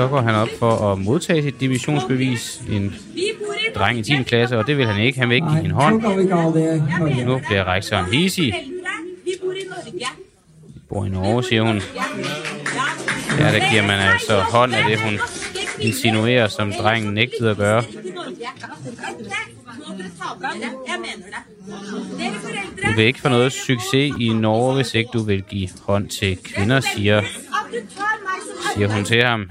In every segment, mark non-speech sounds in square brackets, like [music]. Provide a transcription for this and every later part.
Så går han op for at modtage sit divisionsbevis. En dreng i 10. klasse, og det vil han ikke. Han vil ikke give en hånd. Nu bliver rektoren hisig. Bor i Norge, siger hun. Ja, der giver man altså hånd af det, hun insinuerer, som drengen nægtede at gøre. Du vil ikke få noget succes i Norge, hvis ikke du vil give hånd til kvinder, siger, siger hun til ham.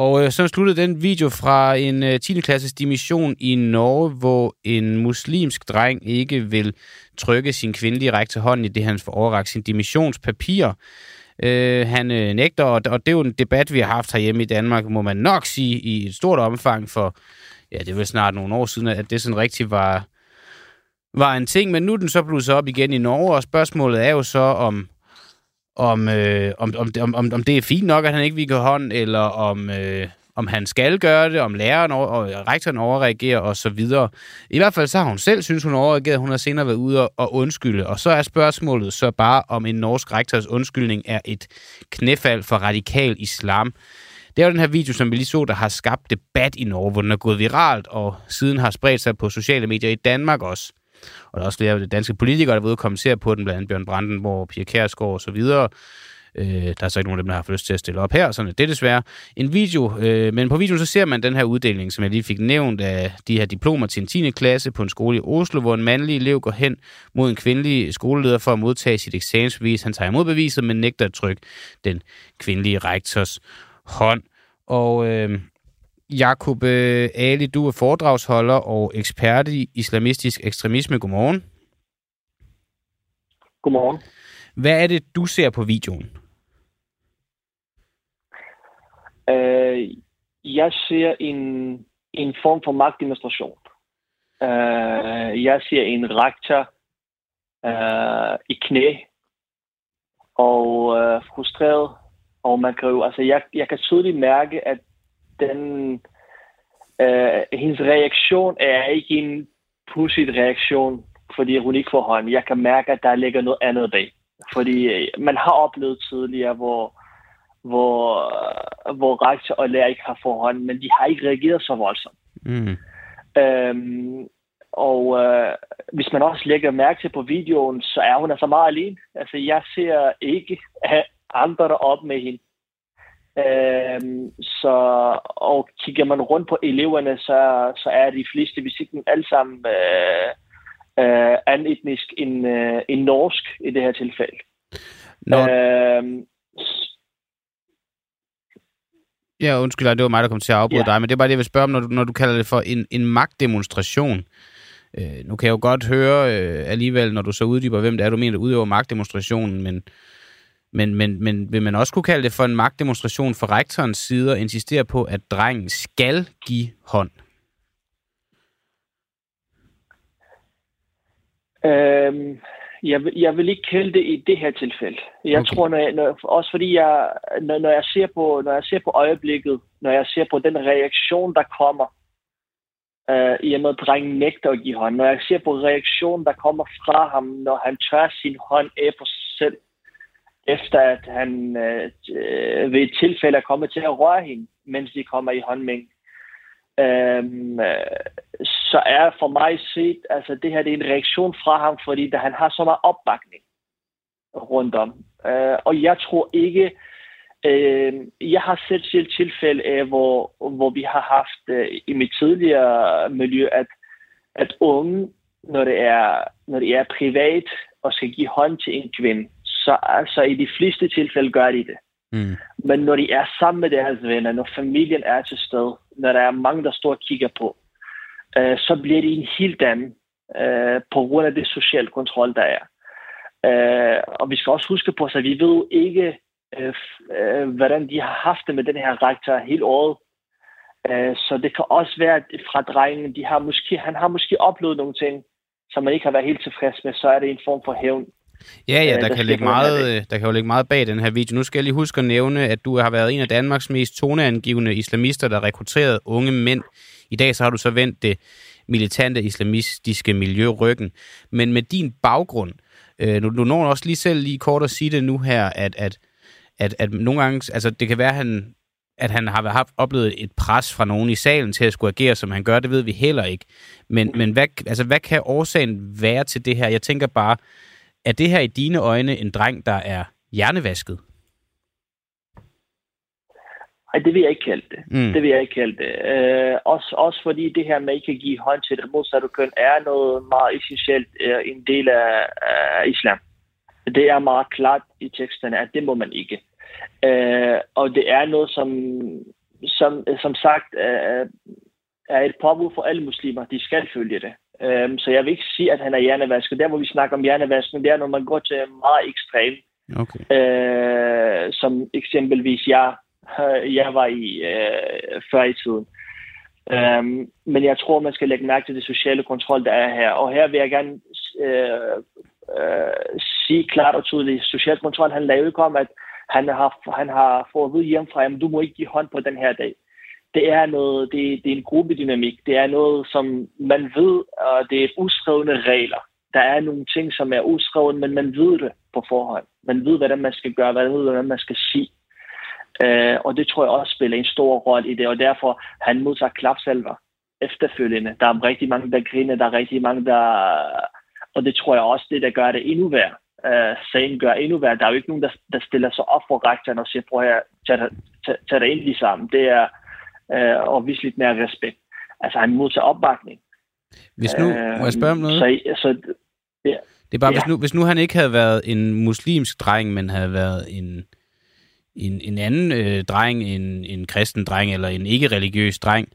Og øh, så sluttede den video fra en øh, 10. klasses dimission i Norge, hvor en muslimsk dreng ikke vil trykke sin kvindelige rektor hånd i det, han får overragt sin dimissionspapir. Øh, han øh, nægter, og, og det er jo en debat, vi har haft herhjemme i Danmark, må man nok sige, i et stort omfang for, ja, det var snart nogle år siden, at det sådan rigtig var, var en ting, men nu er den så blusset op igen i Norge, og spørgsmålet er jo så, om, om, øh, om, om, om, om det er fint nok, at han ikke vil hånd, eller om, øh, om han skal gøre det, om læreren og, og rektoren overreagerer og så videre. I hvert fald så har hun selv synes hun overreagerer. Hun har senere været ude og, og undskylde. Og så er spørgsmålet så bare, om en norsk rektors undskyldning er et knæfald for radikal islam. Det er jo den her video, som vi lige så, der har skabt debat i Norge, hvor den er gået viralt, og siden har spredt sig på sociale medier i Danmark også. Og der er også flere de danske politikere, der er ude og kommentere på den, blandt andet Bjørn Brandenborg, Pia Kærsgaard og så videre. Øh, der er så ikke nogen af dem, der har lyst til at stille op her, sådan det desværre en video. Øh, men på videoen så ser man den her uddeling, som jeg lige fik nævnt af de her diplomer til en 10. klasse på en skole i Oslo, hvor en mandlig elev går hen mod en kvindelig skoleleder for at modtage sit eksamensbevis. Han tager imod beviset, men nægter at trykke den kvindelige rektors hånd. Og øh, Jakob øh, Ali, du er foredragsholder og ekspert i islamistisk ekstremisme. Godmorgen. Godmorgen. Hvad er det, du ser på videoen? Øh, jeg ser en, en form for magtdemonstration. Øh, jeg ser en rektor øh, i knæ og øh, frustreret. Og man kan jo, altså jeg, jeg kan tydeligt mærke, at den, øh, hendes reaktion er ikke en pudsig reaktion, fordi hun ikke får hånd. Jeg kan mærke, at der ligger noget andet bag. Fordi øh, man har oplevet tidligere, hvor, hvor, hvor rektor og lærer ikke har forhånd, men de har ikke reageret så voldsomt. Mm. Øhm, og øh, hvis man også lægger mærke til på videoen, så er hun altså meget alene. Altså, jeg ser ikke andre der op med hende. Øhm, så, og kigger man rundt på eleverne, så, så er de fleste, hvis ikke alle sammen, øh, øh, anetnisk end, øh, end norsk i det her tilfælde. Når... Øh, Ja, undskyld, det var mig, der kom til at afbryde ja. dig, men det er bare det, jeg vil spørge om, når du, når du kalder det for en, en magtdemonstration. Øh, nu kan jeg jo godt høre øh, alligevel, når du så uddyber, hvem det er, du mener, der udøver magtdemonstrationen, men, men, men, men vil man også kunne kalde det for en magtdemonstration for rektorens side og insistere på, at drengen skal give hånd? Øhm, jeg, vil, jeg vil ikke kalde det i det her tilfælde. Jeg okay. tror, når jeg, når, også fordi jeg, når, når, jeg ser på, når jeg ser på øjeblikket, når jeg ser på den reaktion, der kommer, øh, i og med, at drengen nægter at give hånd, når jeg ser på reaktionen, der kommer fra ham, når han tør sin hånd af på sig selv, efter at han øh, øh, ved et tilfælde er kommet til at røre hende, mens de kommer i håndmængde, Øhm, øh, så er for mig set, altså det her det er en reaktion fra ham, fordi da han har så meget opbakning rundt om. Øh, og jeg tror ikke, øh, jeg har set selv tilfælde af, hvor, hvor vi har haft øh, i mit tidligere miljø, at, at unge, når det, er, når det er privat og skal give hånd til en kvinde, så altså i de fleste tilfælde gør de det. Mm. Men når de er sammen med deres venner, når familien er til stede, når der er mange, der står og kigger på, øh, så bliver det en helt anden øh, på grund af det sociale kontrol, der er. Øh, og vi skal også huske på, at vi ved ikke, øh, øh, hvordan de har haft det med den her rektor hele året. Øh, så det kan også være, at fra drengen, de har måske, han har måske oplevet nogle ting, som man ikke har været helt tilfreds med, så er det en form for hævn. Ja, ja, der, der, kan ligge meget, øh, der kan jo ligge meget bag den her video. Nu skal jeg lige huske at nævne, at du har været en af Danmarks mest toneangivende islamister, der rekrutterede unge mænd. I dag så har du så vendt det militante islamistiske miljø ryggen. Men med din baggrund, øh, nu, du når også lige selv lige kort at sige det nu her, at, at, at, at nogle gange, altså det kan være, at han at han har haft oplevet et pres fra nogen i salen til at skulle agere, som han gør, det ved vi heller ikke. Men, mm. men hvad, altså, hvad kan årsagen være til det her? Jeg tænker bare, er det her i dine øjne en dreng, der er hjernevasket? Nej, det vil jeg ikke kalde det. Mm. Det vil jeg ikke kalde det. Øh, også, også fordi det her med ikke at give hånd til det modsatte køn er noget meget essentielt øh, en del af, af islam. Det er meget klart i teksterne, at det må man ikke. Øh, og det er noget, som, som, som sagt øh, er et påbud for alle muslimer. De skal følge det. Øh, så jeg vil ikke sige, at han er hjernevasket. Der, hvor vi snakker om hjernevasken, det er, når man går til meget ekstrem. Okay. Øh, som eksempelvis jeg øh, jeg var i øh, før i tiden. Um, men jeg tror, man skal lægge mærke til det sociale kontrol, der er her. Og her vil jeg gerne øh, øh, sige klart og tydeligt, social kontrol handler jo ikke om, at han har, han har fået at vide hjemmefra, at du må ikke give hånd på den her dag. Det er noget, det, det er en gruppedynamik. Det er noget, som man ved, og det er uskrevne regler. Der er nogle ting, som er uskrevet, men man ved det på forhånd. Man ved, hvad man skal gøre, hvad man, man skal sige. Øh, og det tror jeg også spiller en stor rolle i det, og derfor han modtager klapsalver efterfølgende. Der er rigtig mange, der griner, der er rigtig mange, der... Og det tror jeg også, det der gør det endnu værre. Øh, sagen gør endnu værre. Der er jo ikke nogen, der, der stiller sig op for rektoren og siger, prøv her, tag, tag, tag dig ind lige sammen. Det er uh, og vise lidt mere respekt. Altså, han modtager opbakning. Hvis nu, uh, må jeg spørge om noget? Så, så, ja. Det er bare, ja. hvis, nu, hvis nu han ikke havde været en muslimsk dreng, men havde været en, en, en anden øh, dreng, en, en kristen dreng eller en ikke-religiøs dreng,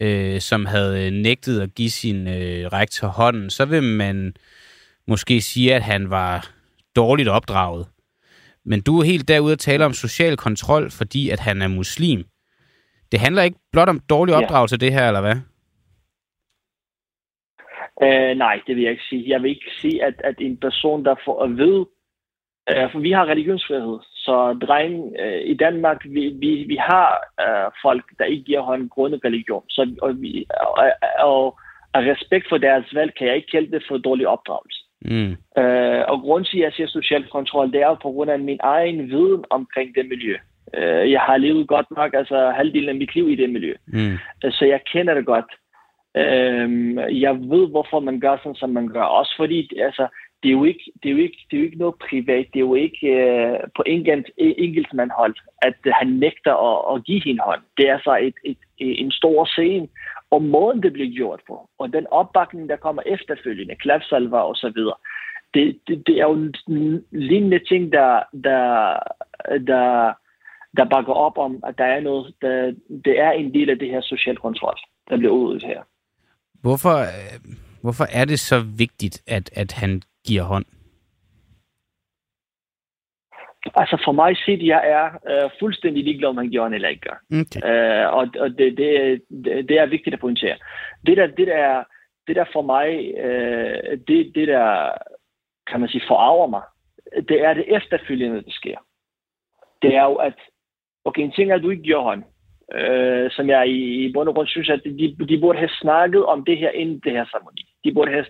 øh, som havde nægtet at give sin øh, rektor hånden, så vil man måske sige, at han var dårligt opdraget. Men du er helt derude at tale om social kontrol, fordi at han er muslim. Det handler ikke blot om dårlig opdragelse, ja. det her, eller hvad? Uh, nej, det vil jeg ikke sige. Jeg vil ikke sige, at, at en person, der får at vide, uh, for vi har religionsfrihed, så dreng, øh, i Danmark, vi, vi, vi har øh, folk, der ikke giver hånd grundet religion. Så, og, vi, og, og, og respekt for deres valg kan jeg ikke kalde det for dårlig opdragelse. Mm. Øh, og grund til, at jeg siger social kontrol, det er på grund af min egen viden omkring det miljø. Øh, jeg har levet godt nok, altså halvdelen af mit liv i det miljø. Mm. Øh, så jeg kender det godt. Øh, jeg ved, hvorfor man gør sådan, som man gør. Også fordi, altså, det er jo ikke, det er jo ikke, det er jo ikke noget privat. Det er jo ikke øh, på enkelt, enkeltmandhold, at han nægter at, at give hende hånd. Det er så et, et, en stor scene, og måden det bliver gjort på, og den opbakning, der kommer efterfølgende, klapsalver og så videre, det, det, det er jo lignende ting, der, der, der, der bakker op om, at der er noget, der, det er en del af det her social kontrol, der bliver udøvet her. Hvorfor, øh, hvorfor er det så vigtigt, at, at han giver hånd? Altså for mig set, jeg er øh, fuldstændig ligeglad, om han giver hånd eller ikke gør. Okay. Øh, og og det, det, det, det er vigtigt at pointere. Det der, det der, det der for mig, øh, det, det der, kan man sige, forarver mig, det er det efterfølgende, der sker. Det er jo, at okay, en ting er, at du ikke giver hånd øh, som jeg i, i bund og grund synes, at de, de burde have snakket om det her inden det her ceremoni. De burde have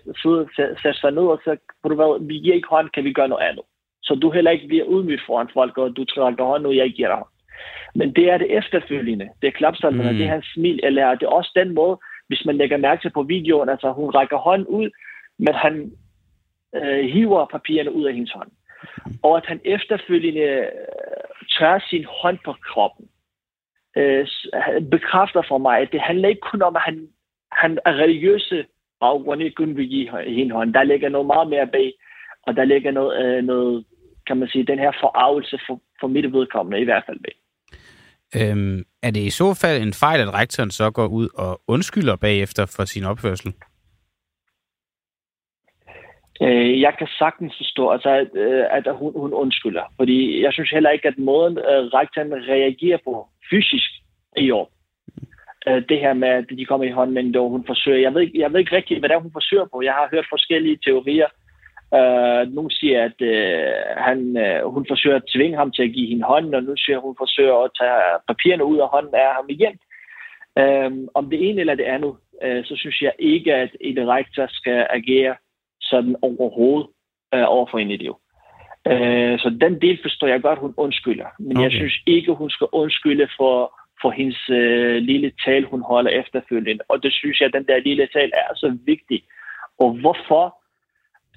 sat sig ned og sagt, du hvad, vi giver ikke hånd, kan vi gøre noget andet. Så du heller ikke bliver udmydt foran folk, og du trækker hånd, og jeg giver dig hånd. Men det er det efterfølgende. Det er klapsalmerne, mm. det er hans smil, eller det er også den måde, hvis man lægger mærke til på videoen, altså hun rækker hånden ud, men han øh, hiver papirerne ud af hendes hånd. Og at han efterfølgende øh, tør sin hånd på kroppen øh, bekræfter for mig, at det handler ikke kun om, at han, han er religiøse baggrund ikke kun vil give hende hånd. Der ligger noget meget mere bag, og der ligger noget, øh, noget kan man sige, den her forarvelse for, for mit vedkommende i hvert fald bag. Øhm, er det i så fald en fejl, at rektoren så går ud og undskylder bagefter for sin opførsel? Øh, jeg kan sagtens forstå, altså, at, at hun, hun undskylder. Fordi jeg synes heller ikke, at måden øh, rektoren reagerer på fysisk i år, øh, det her med, at de kommer i hånden, og hun forsøger, jeg ved, jeg ved ikke rigtigt, hvad det er, hun forsøger på. Jeg har hørt forskellige teorier. Uh, nogle siger, at uh, han, uh, hun forsøger at tvinge ham til at give hende hånden, og nu siger hun forsøger at tage papirerne ud af hånden af ham igen. Uh, om det ene eller det andet, uh, så synes jeg ikke, at en rektor skal agere sådan overhovedet uh, over for en idiot. Uh, så den del forstår jeg godt, hun undskylder. Men okay. jeg synes ikke, hun skal undskylde for, for hendes øh, lille tal, hun holder efterfølgende. Og det synes jeg, at den der lille tal er så vigtig. Og hvorfor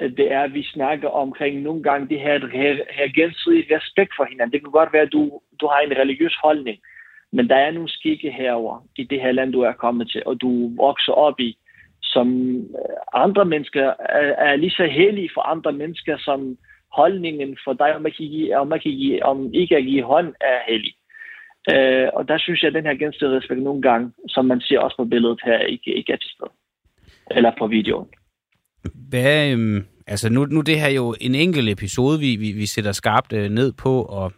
det er, at vi snakker omkring nogle gange det her, her, her gensidige respekt for hinanden. Det kan godt være, at du, du har en religiøs holdning, men der er nogle skikke herover i det her land, du er kommet til, og du vokser op i, som øh, andre mennesker er, er lige så heldige for andre mennesker, som holdningen for dig, om ikke kan, give, om ikke kan give, om ikke at give hånd, er heldig. Øh, og der synes jeg, at den her gensidige respekt nogle gange, som man ser også på billedet her, ikke, ikke er til stede. Eller på videoen. Hvad, øhm, altså nu, nu det her jo en enkelt episode, vi, vi, vi sætter skarpt øh, ned på og,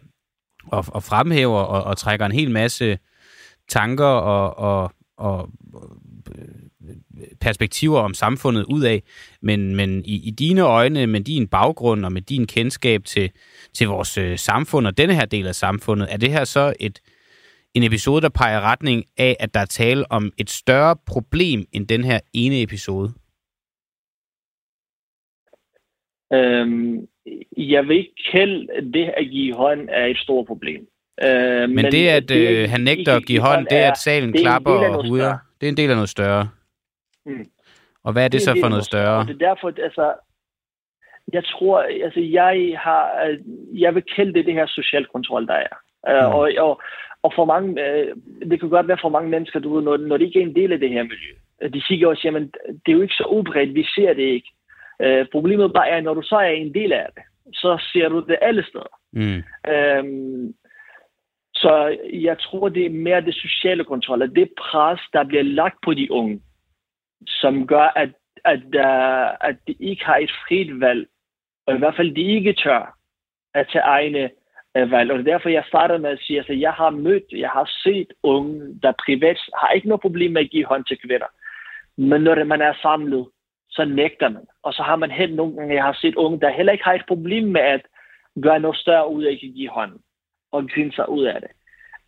og, og fremhæver og, og trækker en hel masse tanker og, og, og øh, perspektiver om samfundet ud af, men, men i, i dine øjne, med din baggrund og med din kendskab til, til vores øh, samfund og denne her del af samfundet, er det her så et, en episode, der peger retning af, at der er tale om et større problem end den her ene episode? Øhm, jeg vil ikke kalde det at give hånd er et stort problem. Øh, men, men det, at øh, han nægter at give hånd, det er, at salen klapper og huder. Det er en del af noget større. Mm. Og hvad er det, det så for noget større? Det er derfor, altså, jeg tror, altså jeg har, jeg vil kalde det det her social kontrol, der er. Øh, mm. og, og, og for mange, øh, det kan godt være for mange mennesker, du ved, når, når de ikke er en del af det her miljø. De siger også, jamen, det er jo ikke så udbredt, vi ser det ikke. Øh, problemet bare er, at når du så er en del af det, så ser du det alle steder. Mm. Øhm, så jeg tror, det er mere det sociale kontrol, det pres, der bliver lagt på de unge, som gør, at, at, uh, at de ikke har et frit valg, og i hvert fald de ikke tør at tage egne uh, valg. Og det er derfor, jeg startede med at sige, at altså, jeg har mødt, jeg har set unge, der privat har ikke noget problem med at give hånd til kvinder. Men når man er samlet, så nægter man. Og så har man helt nogle gange, jeg har set unge, der heller ikke har et problem med at gøre noget større ud af at give hånd og grine sig ud af det.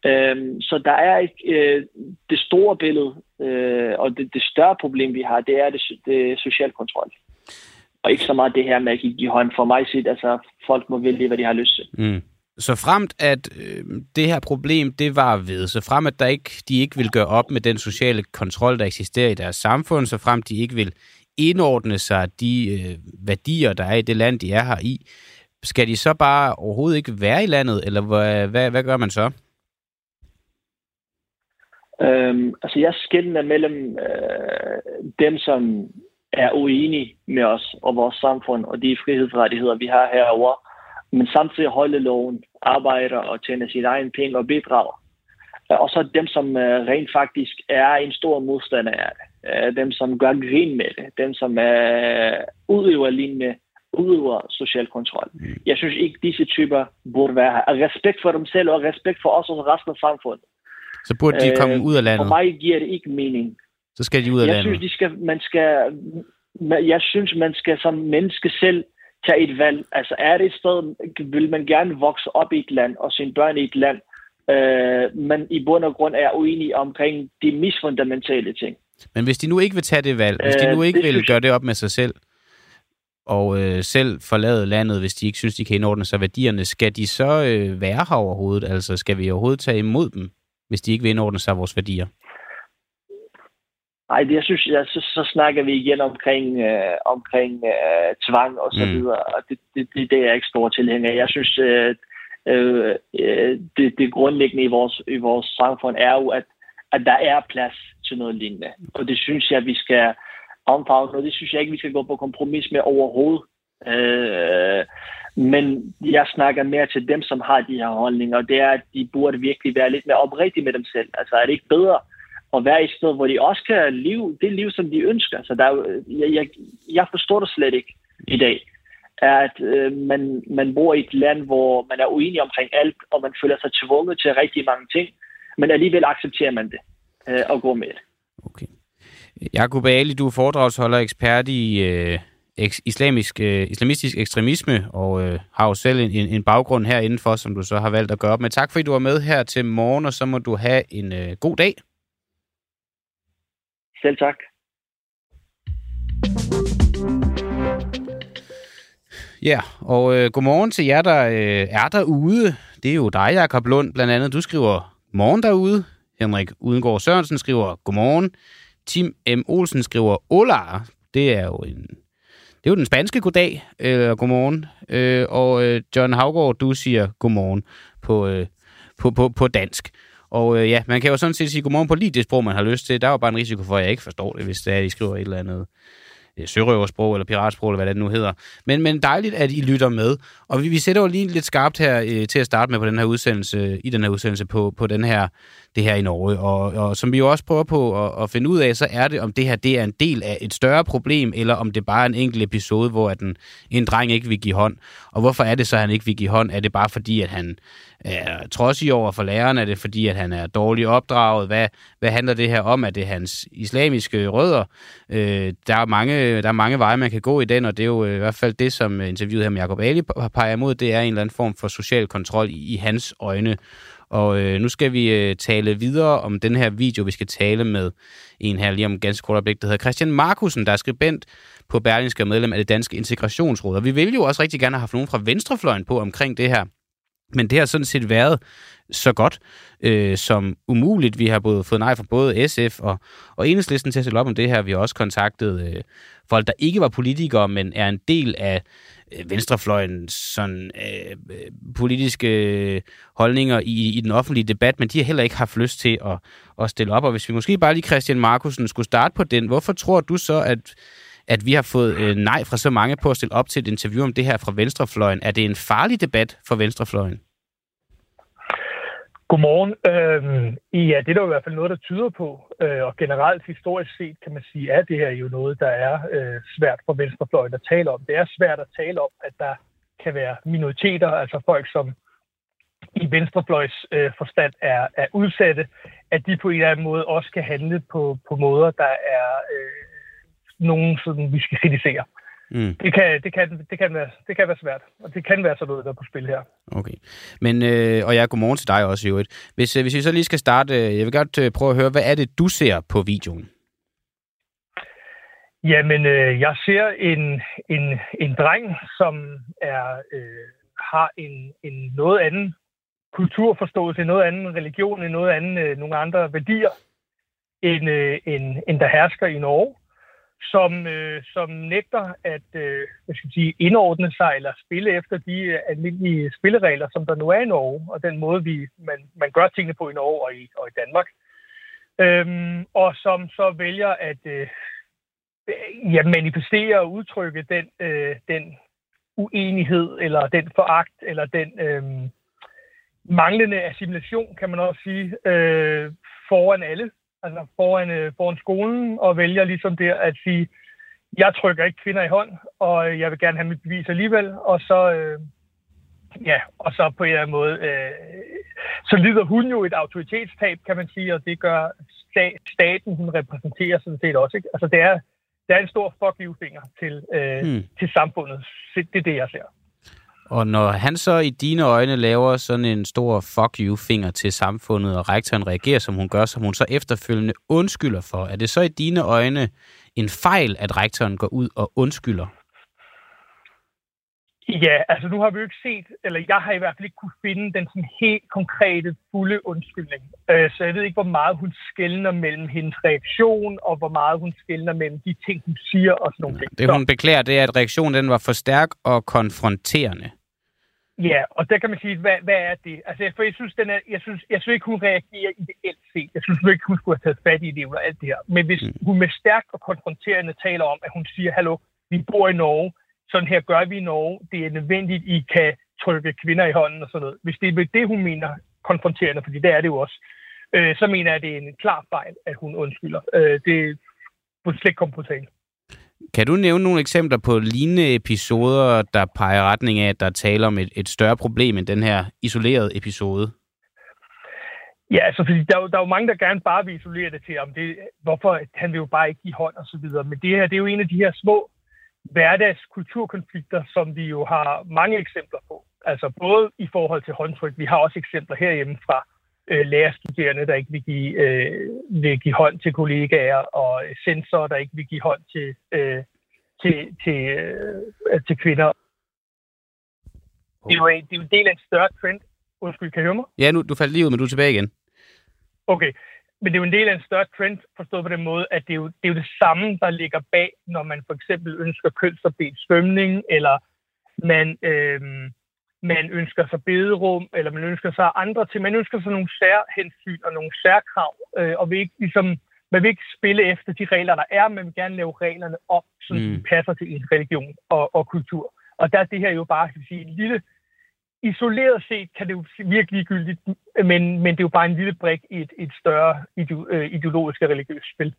Øhm, så der er ikke øh, det store billede, øh, og det, det større problem, vi har, det er det, det social kontrol. Og ikke så meget det her med at give hånd. For mig set, altså folk må vælge, hvad de har lyst til. Mm. Så fremt at øh, det her problem, det var ved, så frem at der ikke, de ikke vil gøre op med den sociale kontrol, der eksisterer i deres samfund, så frem de ikke vil indordne sig de øh, værdier, der er i det land, de er her i, skal de så bare overhovedet ikke være i landet, eller hvad, hvad, hvad gør man så? Øhm, altså jeg skældner mellem øh, dem, som er uenige med os og vores samfund og de frihedsrettigheder, vi har herover, men samtidig holde loven, arbejder og tjener sit egen penge og bidrager. Og så dem, som øh, rent faktisk er en stor modstander af det. Øh, dem, som gør grin med det. Dem, som øh, udøver lignende udøver social kontrol. Mm. Jeg synes ikke, disse typer burde være her. Respekt for dem selv og respekt for os og resten af samfundet. Så burde de komme øh, ud af landet? For mig giver det ikke mening. Så skal de ud af jeg landet? Synes, de skal, man skal, jeg synes, man skal som menneske selv tage et valg. Altså er det et sted, vil man gerne vokse op i et land og sine børn i et land, øh, men i bund og grund er uenige omkring de misfundamentale ting. Men hvis de nu ikke vil tage det valg, hvis de øh, nu ikke vil gøre det op med sig selv, og øh, selv forlade landet, hvis de ikke synes, de kan indordne sig værdierne, skal de så øh, være her overhovedet? Altså, skal vi overhovedet tage imod dem, hvis de ikke vil indordne sig vores værdier? Nej, det, jeg synes, jeg, så, så snakker vi igen omkring, øh, omkring øh, tvang og så mm. videre, og det, det, det, det er jeg ikke stor tilhænger Jeg synes, øh, øh, det, det grundlæggende i vores, i vores samfund er jo, at, at der er plads til noget lignende. Og det synes jeg, vi skal omfavne, og det synes jeg ikke, vi skal gå på kompromis med overhovedet. Øh, men jeg snakker mere til dem, som har de her holdninger, og det er, at de burde virkelig være lidt mere oprigtige med dem selv. Altså er det ikke bedre at være i et sted, hvor de også kan leve det liv, som de ønsker? Så der jeg, jeg, jeg forstår det slet ikke i dag at øh, man, man bor i et land, hvor man er uenig omkring alt, og man føler sig tvunget til rigtig mange ting, men alligevel accepterer man det øh, og går med det. Okay. Jakob Ali, du er foredragsholder ekspert i øh, islamisk, øh, islamistisk ekstremisme, og øh, har jo selv en, en baggrund herindenfor, som du så har valgt at gøre op med. Tak fordi du var med her til morgen, og så må du have en øh, god dag. Selv tak. Ja, og øh, godmorgen til jer, der øh, er derude. Det er jo dig, Jakob Lund, blandt andet. Du skriver morgen derude Henrik Udengård Sørensen skriver, godmorgen. Tim M. Olsen skriver, hola. Det er jo en det er jo den spanske goddag, øh, eller godmorgen. Øh, og øh, John Havgård, du siger godmorgen på, øh, på, på, på dansk. Og øh, ja, man kan jo sådan set sige godmorgen på lige det sprog, man har lyst til. Der er jo bare en risiko for, at jeg ikke forstår det, hvis det er, at I skriver et eller andet Øh, sørøversprog eller piratsprog, eller hvad det nu hedder. Men, men dejligt, at I lytter med. Og vi, vi sætter jo lige lidt skarpt her øh, til at starte med på den her udsendelse, i den her udsendelse på, på den her, det her i Norge. Og, og som vi jo også prøver på at, at finde ud af, så er det, om det her det er en del af et større problem, eller om det bare er en enkelt episode, hvor at en, en dreng ikke vil give hånd. Og hvorfor er det så, at han ikke vil give hånd? Er det bare fordi, at han trods trodsig over for læreren? Er det fordi, at han er dårligt opdraget? Hvad, hvad handler det her om? Er det hans islamiske rødder? Øh, der, er mange, der er mange veje, man kan gå i den, og det er jo øh, i hvert fald det, som øh, interviewet her med Jacob Ali peger imod, det er en eller anden form for social kontrol i, i hans øjne. Og øh, nu skal vi øh, tale videre om den her video. Vi skal tale med en her lige om ganske kort øjeblik, der hedder Christian Markusen, der er skribent på Berlingske og medlem af det danske integrationsråd. Og vi vil jo også rigtig gerne have haft nogen fra venstrefløjen på omkring det her. Men det har sådan set været så godt øh, som umuligt. Vi har både fået nej fra både SF og, og Enhedslisten til at stille op om det her. Vi har også kontaktet øh, folk, der ikke var politikere, men er en del af øh, venstrefløjens sådan, øh, politiske øh, holdninger i, i den offentlige debat, men de har heller ikke haft lyst til at, at stille op. Og hvis vi måske bare lige Christian Markusen skulle starte på den, hvorfor tror du så, at at vi har fået øh, nej fra så mange på at stille op til et interview om det her fra Venstrefløjen. Er det en farlig debat for Venstrefløjen? Godmorgen. Øhm, ja, det er der i hvert fald noget, der tyder på. Øh, og generelt historisk set kan man sige, at det her jo noget, der er øh, svært for venstrefløjen at tale om. Det er svært at tale om, at der kan være minoriteter, altså folk, som i venstrefløjs øh, forstand er, er udsatte, at de på en eller anden måde også kan handle på, på måder, der er øh, nogen, som vi skal kritisere. Mm. Det, kan, det, kan, det, kan være, det kan være svært, og det kan være sådan noget, der er på spil her. Okay. Men, øh, og ja, godmorgen til dig også, jo. Hvis, øh, hvis vi så lige skal starte, øh, jeg vil godt øh, prøve at høre, hvad er det, du ser på videoen? Jamen, øh, jeg ser en, en, en dreng, som er øh, har en, en noget anden kulturforståelse, en noget anden religion, en noget anden, øh, nogle andre værdier, end, øh, end, end der hersker i Norge som, øh, som nægter at øh, hvad skal sige, indordne sig eller spille efter de øh, almindelige spilleregler, som der nu er i Norge, og den måde, vi, man, man gør tingene på i Norge og i, og i Danmark. Øhm, og som så vælger at øh, ja, manifestere og udtrykke den, øh, den uenighed, eller den foragt, eller den øh, manglende assimilation, kan man også sige, øh, foran alle altså foran, øh, foran skolen, og vælger ligesom der at sige, jeg trykker ikke kvinder i hånd, og jeg vil gerne have mit bevis alligevel, og så, øh, ja, og så på en eller anden måde, øh, så lider hun jo et autoritetstab, kan man sige, og det gør staten, hun repræsenterer sådan set også. Ikke? Altså det er, det er en stor fuck you-finger til, øh, hmm. til samfundet. Det er det, jeg ser. Og når han så i dine øjne laver sådan en stor fuck you-finger til samfundet, og rektoren reagerer, som hun gør, som hun så efterfølgende undskylder for, er det så i dine øjne en fejl, at rektoren går ud og undskylder? Ja, altså nu har vi jo ikke set, eller jeg har i hvert fald ikke kunne finde den sådan helt konkrete, fulde undskyldning. Øh, så jeg ved ikke, hvor meget hun skældner mellem hendes reaktion, og hvor meget hun skældner mellem de ting, hun siger og sådan nogle ting. Det hun beklager, det er, at reaktionen den var for stærk og konfronterende. Ja, og der kan man sige, hvad, hvad er det? Altså, for jeg synes, den er, jeg, synes, jeg synes ikke, hun reagerer ideelt set. Jeg synes ikke, hun skulle have taget fat i det og alt det her. Men hvis mm. hun med stærk og konfronterende taler om, at hun siger, hallo, vi bor i Norge, sådan her gør vi i Norge, det er nødvendigt, I kan trykke kvinder i hånden og sådan noget. Hvis det er det, hun mener konfronterende, fordi det er det jo også, øh, så mener jeg, at det er en klar fejl, at hun undskylder. Øh, det burde slet ikke komme på tale. Kan du nævne nogle eksempler på lignende episoder, der peger retning af, at der taler om et, et større problem end den her isolerede episode? Ja, altså, fordi der, er jo, der er jo mange, der gerne bare vil isolere det til, om det, hvorfor han vil jo bare ikke give hånd og så videre. Men det her, det er jo en af de her små hverdagskulturkonflikter, som vi jo har mange eksempler på. Altså både i forhold til håndtryk, vi har også eksempler herhjemme fra øh, lærerstuderende, der ikke vil give, øh, vil give hånd til kollegaer, og sensorer, der ikke vil give hånd til, øh, til, til, øh, til kvinder. Det er, jo, det er jo en del af en større trend. Undskyld, kan du høre mig? Ja, nu, du faldt lige ud, men du er tilbage igen. Okay, men det er jo en del af en større trend, forstået på den måde, at det er, jo, det er jo det samme, der ligger bag, når man for eksempel ønsker kønsopdelt svømning, eller man, øh, man ønsker sig bederum, eller man ønsker sig andre ting. Man ønsker sig nogle særhensyn og nogle særkrav, øh, og vil ikke ligesom man vil ikke spille efter de regler, der er, men vil gerne lave reglerne op, så mm. passer til en religion og, og kultur. Og der er det her jo bare, skal sige, en lille, isoleret set kan det jo virke ligegyldigt, men, men det er jo bare en lille brik i et, et større øh, ideologisk og religiøst spil.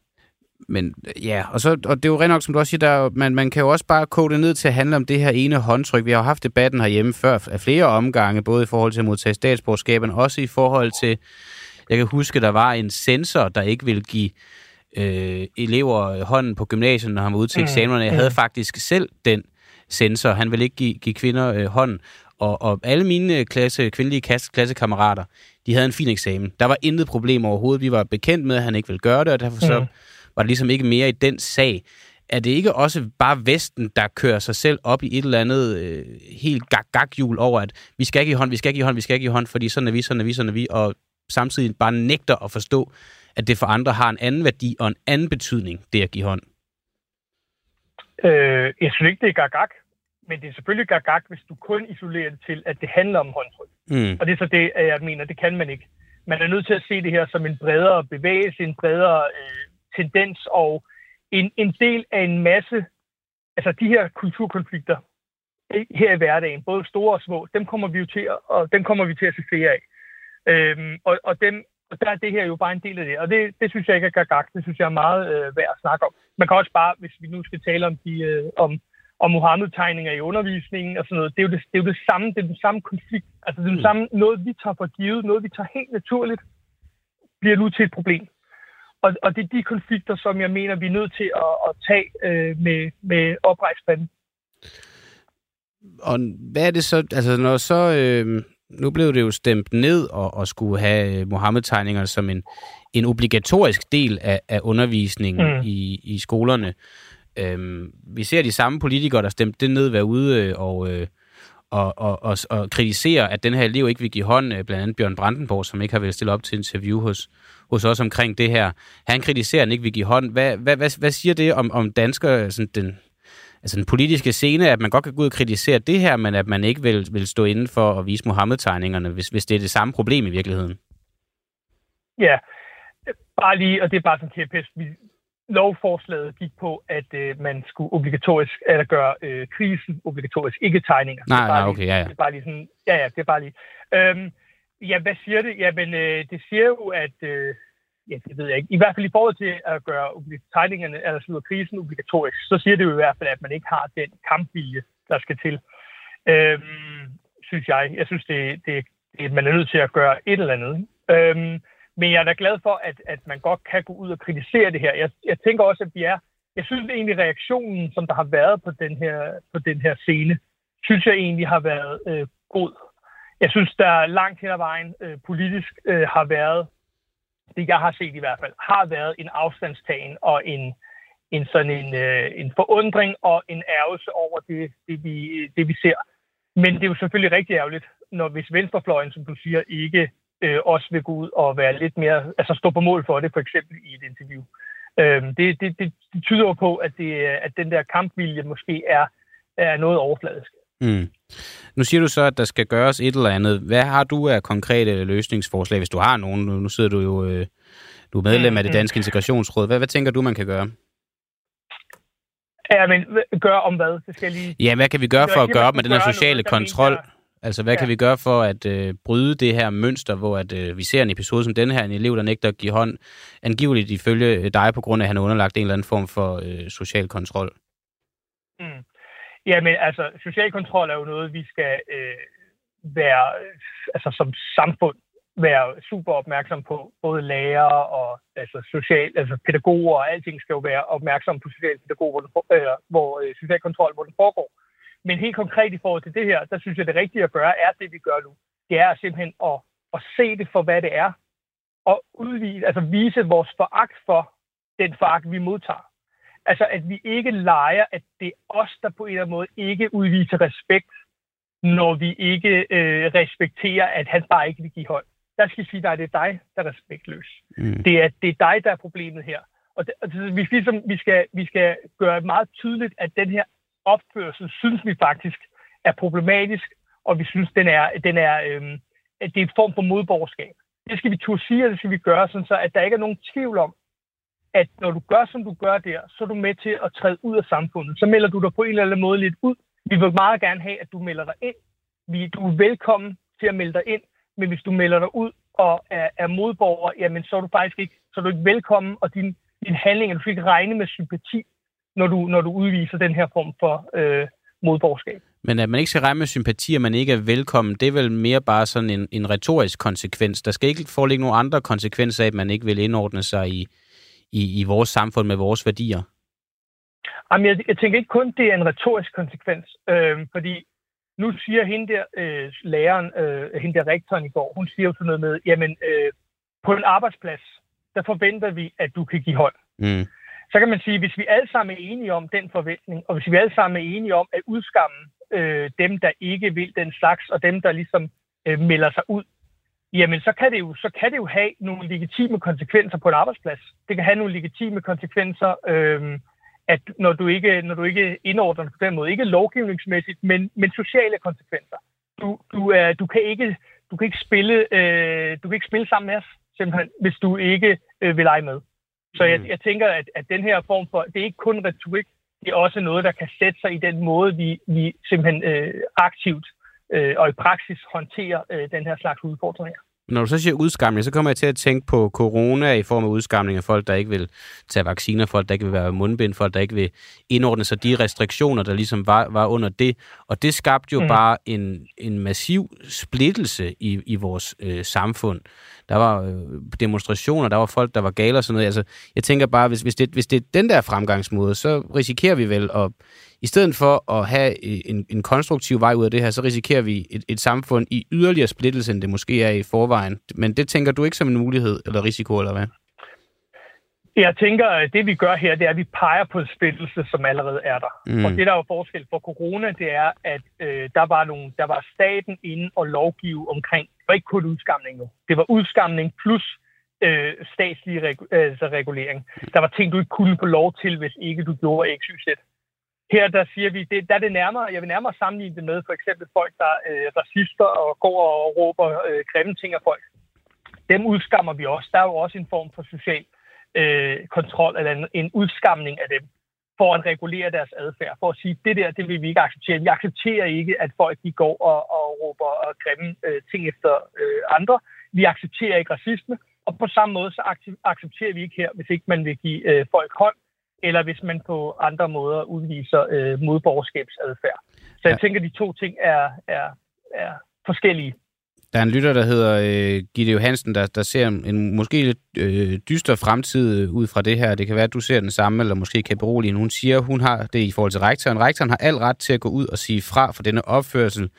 Men ja, og, så, og det er jo rent nok, som du også siger, der, man, man kan jo også bare kode det ned til at handle om det her ene håndtryk. Vi har jo haft debatten herhjemme før af flere omgange, både i forhold til at modtage statsborgerskaben, også i forhold til jeg kan huske, der var en sensor, der ikke ville give øh, elever hånden på gymnasiet, når han var ude til mm. eksamenerne. Jeg havde mm. faktisk selv den sensor. Han ville ikke give, give kvinder øh, hånden. Og, og alle mine klasse, kvindelige klasse, klassekammerater, de havde en fin eksamen. Der var intet problem overhovedet. Vi var bekendt med, at han ikke ville gøre det, og derfor så mm. Var det ligesom ikke mere i den sag. Er det ikke også bare Vesten, der kører sig selv op i et eller andet øh, helt gag-gag-hjul over, at vi skal ikke i hånd, vi skal ikke i hånd, vi skal ikke i hånd, fordi sådan er vi, sådan er vi, sådan er vi, og samtidig bare nægter at forstå, at det for andre har en anden værdi og en anden betydning, det at give hånd? Øh, jeg synes ikke, det er gagag, men det er selvfølgelig gagag, hvis du kun isolerer det til, at det handler om håndtryk. Mm. Og det er så det, jeg mener, det kan man ikke. Man er nødt til at se det her som en bredere bevægelse, en bredere øh, tendens og en, en del af en masse, altså de her kulturkonflikter her i hverdagen, både store og små, dem kommer vi jo til at, og dem kommer vi til at se flere af. Øhm, og, og, dem, og der er det her jo bare en del af det. Og det, det synes jeg ikke er gagag. Det synes jeg er meget øh, værd at snakke om. Man kan også bare, hvis vi nu skal tale om, de, øh, om, om Mohammed-tegninger i undervisningen og sådan noget, det er jo det, det, er jo det samme, det er den samme konflikt. Altså det er det mm. samme, noget vi tager for givet, noget vi tager helt naturligt, bliver nu til et problem. Og, og det er de konflikter, som jeg mener, vi er nødt til at, at tage øh, med, med oprejspanden. Og hvad er det så, altså når så, øh, nu blev det jo stemt ned og, og skulle have øh, Mohammed-tegninger som en, en obligatorisk del af, af undervisningen mm. i, i skolerne. Øhm, vi ser de samme politikere, der stemte det ned, være ude øh, og, øh, og, og, og, og kritisere, at den her elev ikke vil give hånd, øh, blandt andet Bjørn Brandenborg, som ikke har vel stillet op til interview hos, hos os omkring det her. Han kritiserer, at han ikke vil give hånd. Hvad, hvad, hvad, hvad siger det om, om danskere, sådan den, altså den politiske scene, at man godt kan gå ud og kritisere det her, men at man ikke vil, vil stå inden for at vise Mohammed-tegningerne, hvis, hvis det er det samme problem i virkeligheden? Ja, bare lige, og det er bare sådan Vi Lovforslaget gik på, at øh, man skulle obligatorisk, eller gøre øh, krisen obligatorisk, ikke tegninger. Nej, nej, okay, ja, ja. Det er bare lige sådan, ja, ja, det er bare lige. Øhm, ja, hvad siger det? Jamen, øh, det siger jo, at øh, ja, det ved jeg ikke. I hvert fald i forhold til at gøre tegningerne, eller slutte krisen obligatorisk, så siger det jo i hvert fald, at man ikke har den kampvilje, der skal til. Øhm, synes jeg. Jeg synes, det, det, det, man er nødt til at gøre et eller andet. Øhm, men jeg er da glad for, at, at man godt kan gå ud og kritisere det her. Jeg, jeg tænker også, at vi er... Jeg synes egentlig, reaktionen, som der har været på den her, på den her scene, synes jeg egentlig har været øh, god. Jeg synes, der langt hen ad vejen øh, politisk øh, har været det jeg har set i hvert fald, har været en afstandstagen og en, en sådan en, øh, en forundring og en ærgelse over det, det, vi, det, vi ser. Men det er jo selvfølgelig rigtig ærgerligt, når hvis venstrefløjen, som du siger, ikke øh, også vil gå ud og være lidt mere, altså stå på mål for det, for eksempel i et interview. Øh, det, det, det, det tyder jo på, at, det, at den der kampvilje måske er, er noget overfladisk. Mm. Nu siger du så, at der skal gøres et eller andet. Hvad har du af konkrete løsningsforslag, hvis du har nogen? Nu sidder du jo øh, du er medlem af det mm-hmm. danske integrationsråd. Hvad, hvad tænker du, man kan gøre? Ja, men gøre om hvad? Det skal lige... Ja, hvad kan vi gøre for at gøre op med den her sociale kontrol? Altså, hvad ja. kan vi gøre for at øh, bryde det her mønster, hvor at, øh, vi ser en episode som den her, en elev, der nægter at give hånd, angiveligt ifølge dig, på grund af, at han er underlagt en eller anden form for øh, social kontrol? Mm. Jamen, altså, social kontrol er jo noget, vi skal øh, være, altså som samfund, være super opmærksom på. Både lærere og altså, social, altså pædagoger og alting skal jo være opmærksom på social pædagog, hvor, den, øh, hvor øh, social kontrol, hvor den foregår. Men helt konkret i forhold til det her, der synes jeg, det rigtige at gøre er det, vi gør nu. Det er simpelthen at, at se det for, hvad det er, og udvise, altså vise vores foragt for den foragt, vi modtager. Altså, at vi ikke leger, at det er os, der på en eller anden måde ikke udviser respekt, når vi ikke øh, respekterer, at han bare ikke vil give hånd. der skal vi sige, at det er dig, der er respektløs. Mm. Det, er, det er dig, der er problemet her. Og det, altså, vi, ligesom, vi, skal, vi skal gøre meget tydeligt, at den her opførsel, synes vi faktisk, er problematisk, og vi synes, den er, den er, øh, at det er en form for modborgerskab. Det skal vi turde sige, og det skal vi gøre, sådan så at der ikke er nogen tvivl om, at når du gør, som du gør der, så er du med til at træde ud af samfundet. Så melder du dig på en eller anden måde lidt ud. Vi vil meget gerne have, at du melder dig ind. Vi, du er velkommen til at melde dig ind, men hvis du melder dig ud og er, er modborger, jamen så er du faktisk ikke, så er du ikke velkommen, og din, din handling, du skal ikke regne med sympati, når du, når du udviser den her form for øh, modborgerskab. Men at man ikke skal regne med sympati, og man ikke er velkommen, det er vel mere bare sådan en, en retorisk konsekvens. Der skal ikke foreligge nogen andre konsekvenser af, at man ikke vil indordne sig i, i, i vores samfund med vores værdier. Jamen, jeg, jeg tænker ikke kun, det er en retorisk konsekvens, øh, fordi nu siger hende der øh, læreren, øh, hende der rektoren i går, hun siger jo sådan noget med, jamen, øh, på en arbejdsplads, der forventer vi, at du kan give hånd. Mm. Så kan man sige, hvis vi alle sammen er enige om den forventning, og hvis vi alle sammen er enige om at udskamme øh, dem, der ikke vil den slags, og dem, der ligesom øh, melder sig ud, jamen så kan, det jo, så kan det jo have nogle legitime konsekvenser på en arbejdsplads. Det kan have nogle legitime konsekvenser, øh, at når du ikke, når du ikke indordner på den måde, ikke lovgivningsmæssigt, men, men sociale konsekvenser. Du, du, er, du, kan ikke, du, kan ikke spille, øh, du kan ikke spille sammen med os, simpelthen, hvis du ikke øh, vil lege med. Så jeg, mm. jeg tænker, at, at den her form for, det er ikke kun retorik, det er også noget, der kan sætte sig i den måde, vi, vi simpelthen øh, aktivt øh, og i praksis håndterer øh, den her slags udfordringer. Når du så siger udskamning, så kommer jeg til at tænke på corona i form af udskamning af folk, der ikke vil tage vacciner, folk, der ikke vil være mundbind, folk, der ikke vil indordne sig de restriktioner, der ligesom var, var under det. Og det skabte jo mm. bare en, en massiv splittelse i, i vores øh, samfund. Der var øh, demonstrationer, der var folk, der var gale og sådan noget. Altså, jeg tænker bare, hvis, hvis, det, hvis det er den der fremgangsmåde, så risikerer vi vel at i stedet for at have en, en konstruktiv vej ud af det her, så risikerer vi et, et samfund i yderligere splittelse, end det måske er i forvejen. Men det tænker du ikke som en mulighed eller risiko, eller hvad? Jeg tænker, at det vi gør her, det er, at vi peger på en splittelse, som allerede er der. Mm. Og det, der er jo forskel for corona, det er, at øh, der, var nogle, der var staten inde og lovgive omkring, det var ikke kun udskamning nu, det var udskamning plus øh, statslig regu- altså regulering. Der var ting, du ikke kunne få lov til, hvis ikke du gjorde X, Y, Z. Her der siger vi, det, der er det nærmere, jeg vil nærmere sammenligne det med for eksempel folk, der er øh, racister og går og råber øh, grimme ting af folk. Dem udskammer vi også. Der er jo også en form for social øh, kontrol, eller en, en udskamning af dem, for at regulere deres adfærd, for at sige, det der, det vil vi ikke acceptere. Vi accepterer ikke, at folk de går og, og råber og grimme øh, ting efter øh, andre. Vi accepterer ikke racisme, og på samme måde så accepterer vi ikke her, hvis ikke man vil give øh, folk hånd, eller hvis man på andre måder udviser øh, modborgerskabsadfærd. Så jeg ja. tænker, at de to ting er, er, er forskellige. Der er en lytter, der hedder øh, Gitte Johansen, der, der ser en måske lidt øh, dyster fremtid ud fra det her. Det kan være, at du ser den samme, eller måske kan berolige. Hun siger, hun har det i forhold til rektoren. Rektoren har al ret til at gå ud og sige fra for denne opførsel,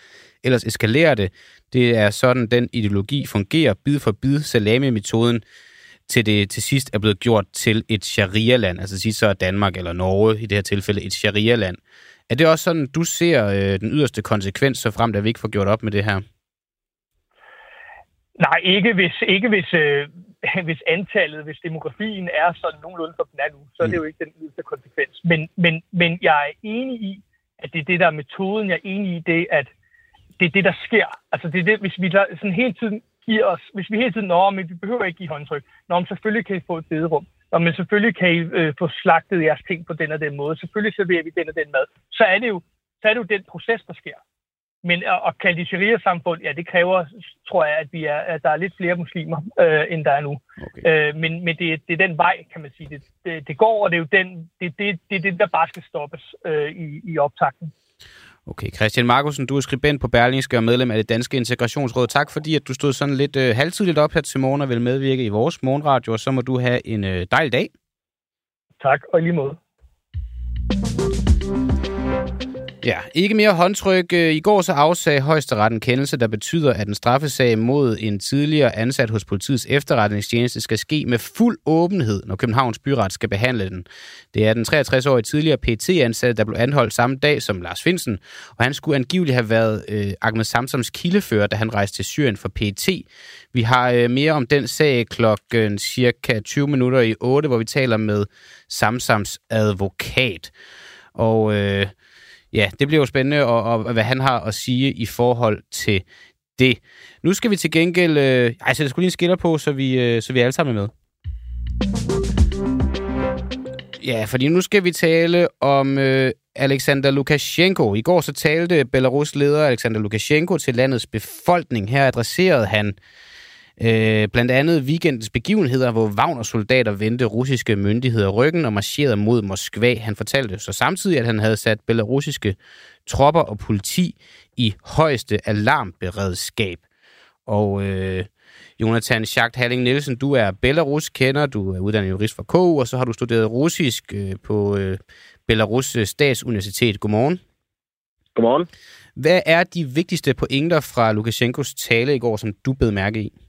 ellers eskalerer det. Det er sådan, den ideologi fungerer, bid for bid, salami-metoden til det til sidst er blevet gjort til et sharia-land, altså sidst så er Danmark eller Norge i det her tilfælde et sharia-land. Er det også sådan, du ser øh, den yderste konsekvens, så frem, at vi ikke får gjort op med det her? Nej, ikke hvis, ikke hvis, øh, [laughs] hvis antallet, hvis demografien er sådan nogenlunde, som den er nu, så er det jo ikke den yderste konsekvens. Men, men, men jeg er enig i, at det er det, der er metoden. Jeg er enig i det, at det er det, der sker. Altså det er det, hvis vi sådan hele tiden giver os, hvis vi hele tiden, når men vi behøver ikke give håndtryk, når men selvfølgelig kan I få et bederum, når men selvfølgelig kan I øh, få slagtet jeres ting på den og den måde, selvfølgelig serverer vi den og den mad, så er det jo, så er det jo den proces, der sker. Men at, at kalde det sharia-samfund, ja, det kræver, tror jeg, at, vi er, at der er lidt flere muslimer, øh, end der er nu. Okay. Øh, men men det, det er den vej, kan man sige. Det, det, det går, og det er jo den, det, det, det, det der bare skal stoppes øh, i, i optakten. Okay, Christian Markusen, du er skribent på Berlingske og medlem af det Danske Integrationsråd. Tak fordi, at du stod sådan lidt øh, halvtidligt op her til morgen og vil medvirke i vores morgenradio, og så må du have en øh, dejlig dag. Tak, og lige måde. Ja, ikke mere håndtryk. Øh, I går så afsagde højesteretten kendelse, der betyder, at en straffesag mod en tidligere ansat hos politiets efterretningstjeneste skal ske med fuld åbenhed, når Københavns Byret skal behandle den. Det er den 63-årige tidligere PT-ansatte, der blev anholdt samme dag som Lars Finsen, og han skulle angiveligt have været øh, Ahmed Samsams kildefører, da han rejste til Syrien for PT. Vi har øh, mere om den sag klokken cirka 20 minutter i 8, hvor vi taler med Samsams advokat. Og øh, ja, det bliver jo spændende, og, og hvad han har at sige i forhold til det. Nu skal vi til gengæld... Øh, ej, så der skulle lige en skiller på, så vi, øh, så vi alle sammen er med. Ja, fordi nu skal vi tale om øh, Alexander Lukashenko. I går så talte Belarus leder Alexander Lukashenko til landets befolkning. Her adresserede han Øh, blandt andet weekendens begivenheder, hvor Wagner-soldater vendte russiske myndigheder ryggen og marcherede mod Moskva. Han fortalte så samtidig, at han havde sat belarusiske tropper og politi i højeste alarmberedskab. Og øh, Jonathan Schacht Halling Nielsen, du er Belarus kender, du er uddannet jurist fra KU, og så har du studeret russisk øh, på øh, Belarus Statsuniversitet. Godmorgen. Godmorgen. Hvad er de vigtigste pointer fra Lukashenkos tale i går, som du bed mærke i?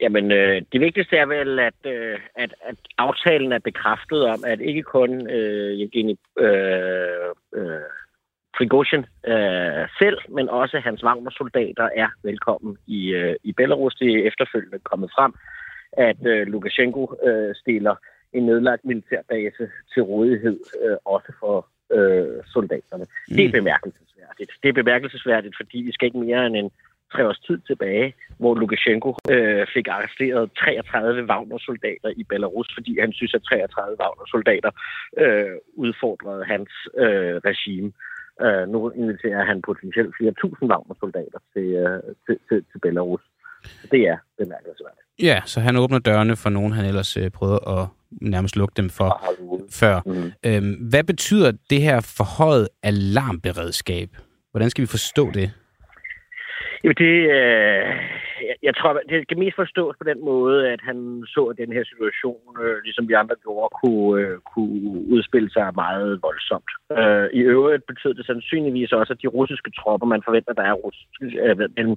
Jamen, øh, det vigtigste er vel, at, øh, at, at aftalen er bekræftet om, at ikke kun øh, Evgeni øh, øh, Prigozhin øh, selv, men også hans Wagner-soldater er velkommen i, øh, i Belarus. Det er efterfølgende kommet frem, at øh, Lukashenko øh, stiller en nedlagt militærbase til rådighed, øh, også for øh, soldaterne. Mm. Det er mm. bemærkelsesværdigt. Det er bemærkelsesværdigt, fordi vi skal ikke mere end en tre års tid tilbage, hvor Lukashenko øh, fik arresteret 33 Wagner-soldater i Belarus, fordi han synes, at 33 Wagner-soldater øh, udfordrede hans øh, regime. Øh, nu inviterer han potentielt flere tusind Wagner-soldater til, øh, til, til, til Belarus. Det er bemærkelsesværdigt. Ja, så han åbner dørene for nogen, han ellers øh, prøvede at nærmest lukke dem for før. Mm. Øhm, hvad betyder det her forhøjet alarmberedskab? Hvordan skal vi forstå det? Jamen det, øh, jeg, jeg tror, det kan mest forstås på den måde, at han så, at den her situation, øh, ligesom vi andre gjorde, kunne, øh, kunne udspille sig meget voldsomt. Øh, I øvrigt betød det sandsynligvis også, at de russiske tropper, man forventer, der er russiske, øh, mellem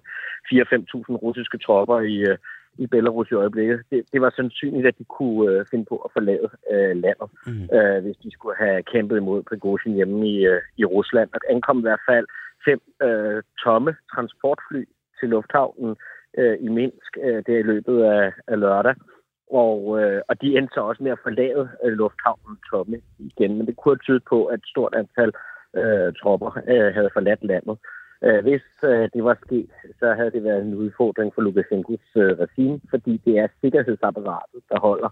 4-5.000 russiske tropper i, øh, i Belarus i øjeblikket. Det, det var sandsynligt, at de kunne øh, finde på at forlade øh, landet, mm. øh, hvis de skulle have kæmpet imod Prigozhin hjemme i, øh, i Rusland. Og ankom i hvert fald fem øh, tomme transportfly til lufthavnen øh, i Minsk øh, der i løbet af, af lørdag. Og, øh, og de endte så også med at forlade øh, lufthavnen tomme igen. Men det kunne tyde på, at et stort antal øh, tropper øh, havde forladt landet. Øh, hvis øh, det var sket, så havde det været en udfordring for Lukashenkos øh, regime, fordi det er sikkerhedsapparatet, der holder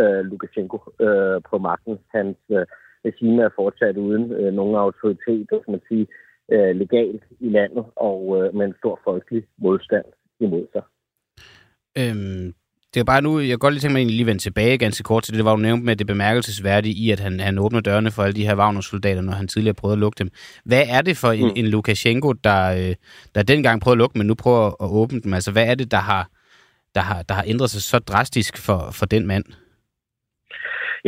øh, Lukashenko øh, på magten. Hans øh, regime er fortsat uden øh, nogen autoritet, kan man sige, øh, legalt i landet, og øh, med en stor folkelig modstand imod sig. Øhm, det er bare nu, jeg kan godt lige tænke mig lige vende tilbage ganske kort til det, det var jo nævnt med det bemærkelsesværdige i, at han, han åbner dørene for alle de her Wagner-soldater, når han tidligere prøvede at lukke dem. Hvad er det for en, mm. en Lukashenko, der, øh, der dengang prøvede at lukke, men nu prøver at åbne dem? Altså, hvad er det, der har, der har, der har ændret sig så drastisk for, for den mand?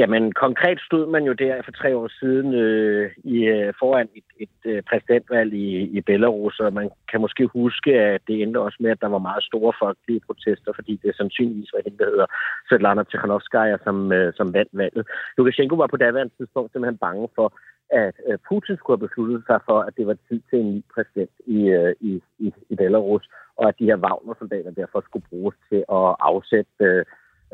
Jamen, konkret stod man jo der for tre år siden øh, i, øh, foran et, et øh, præsidentvalg i, i Belarus, og man kan måske huske, at det endte også med, at der var meget store folkelige protester, fordi det sandsynligvis var hende, der hedder Svetlana Tikhanovskaya, som, øh, som vandt valget. Lukashenko var på daværende tidspunkt simpelthen bange for, at øh, Putin skulle have besluttet sig for, at det var tid til en ny præsident i, øh, i, i, i Belarus, og at de her Wagner-soldater derfor skulle bruges til at afsætte, øh,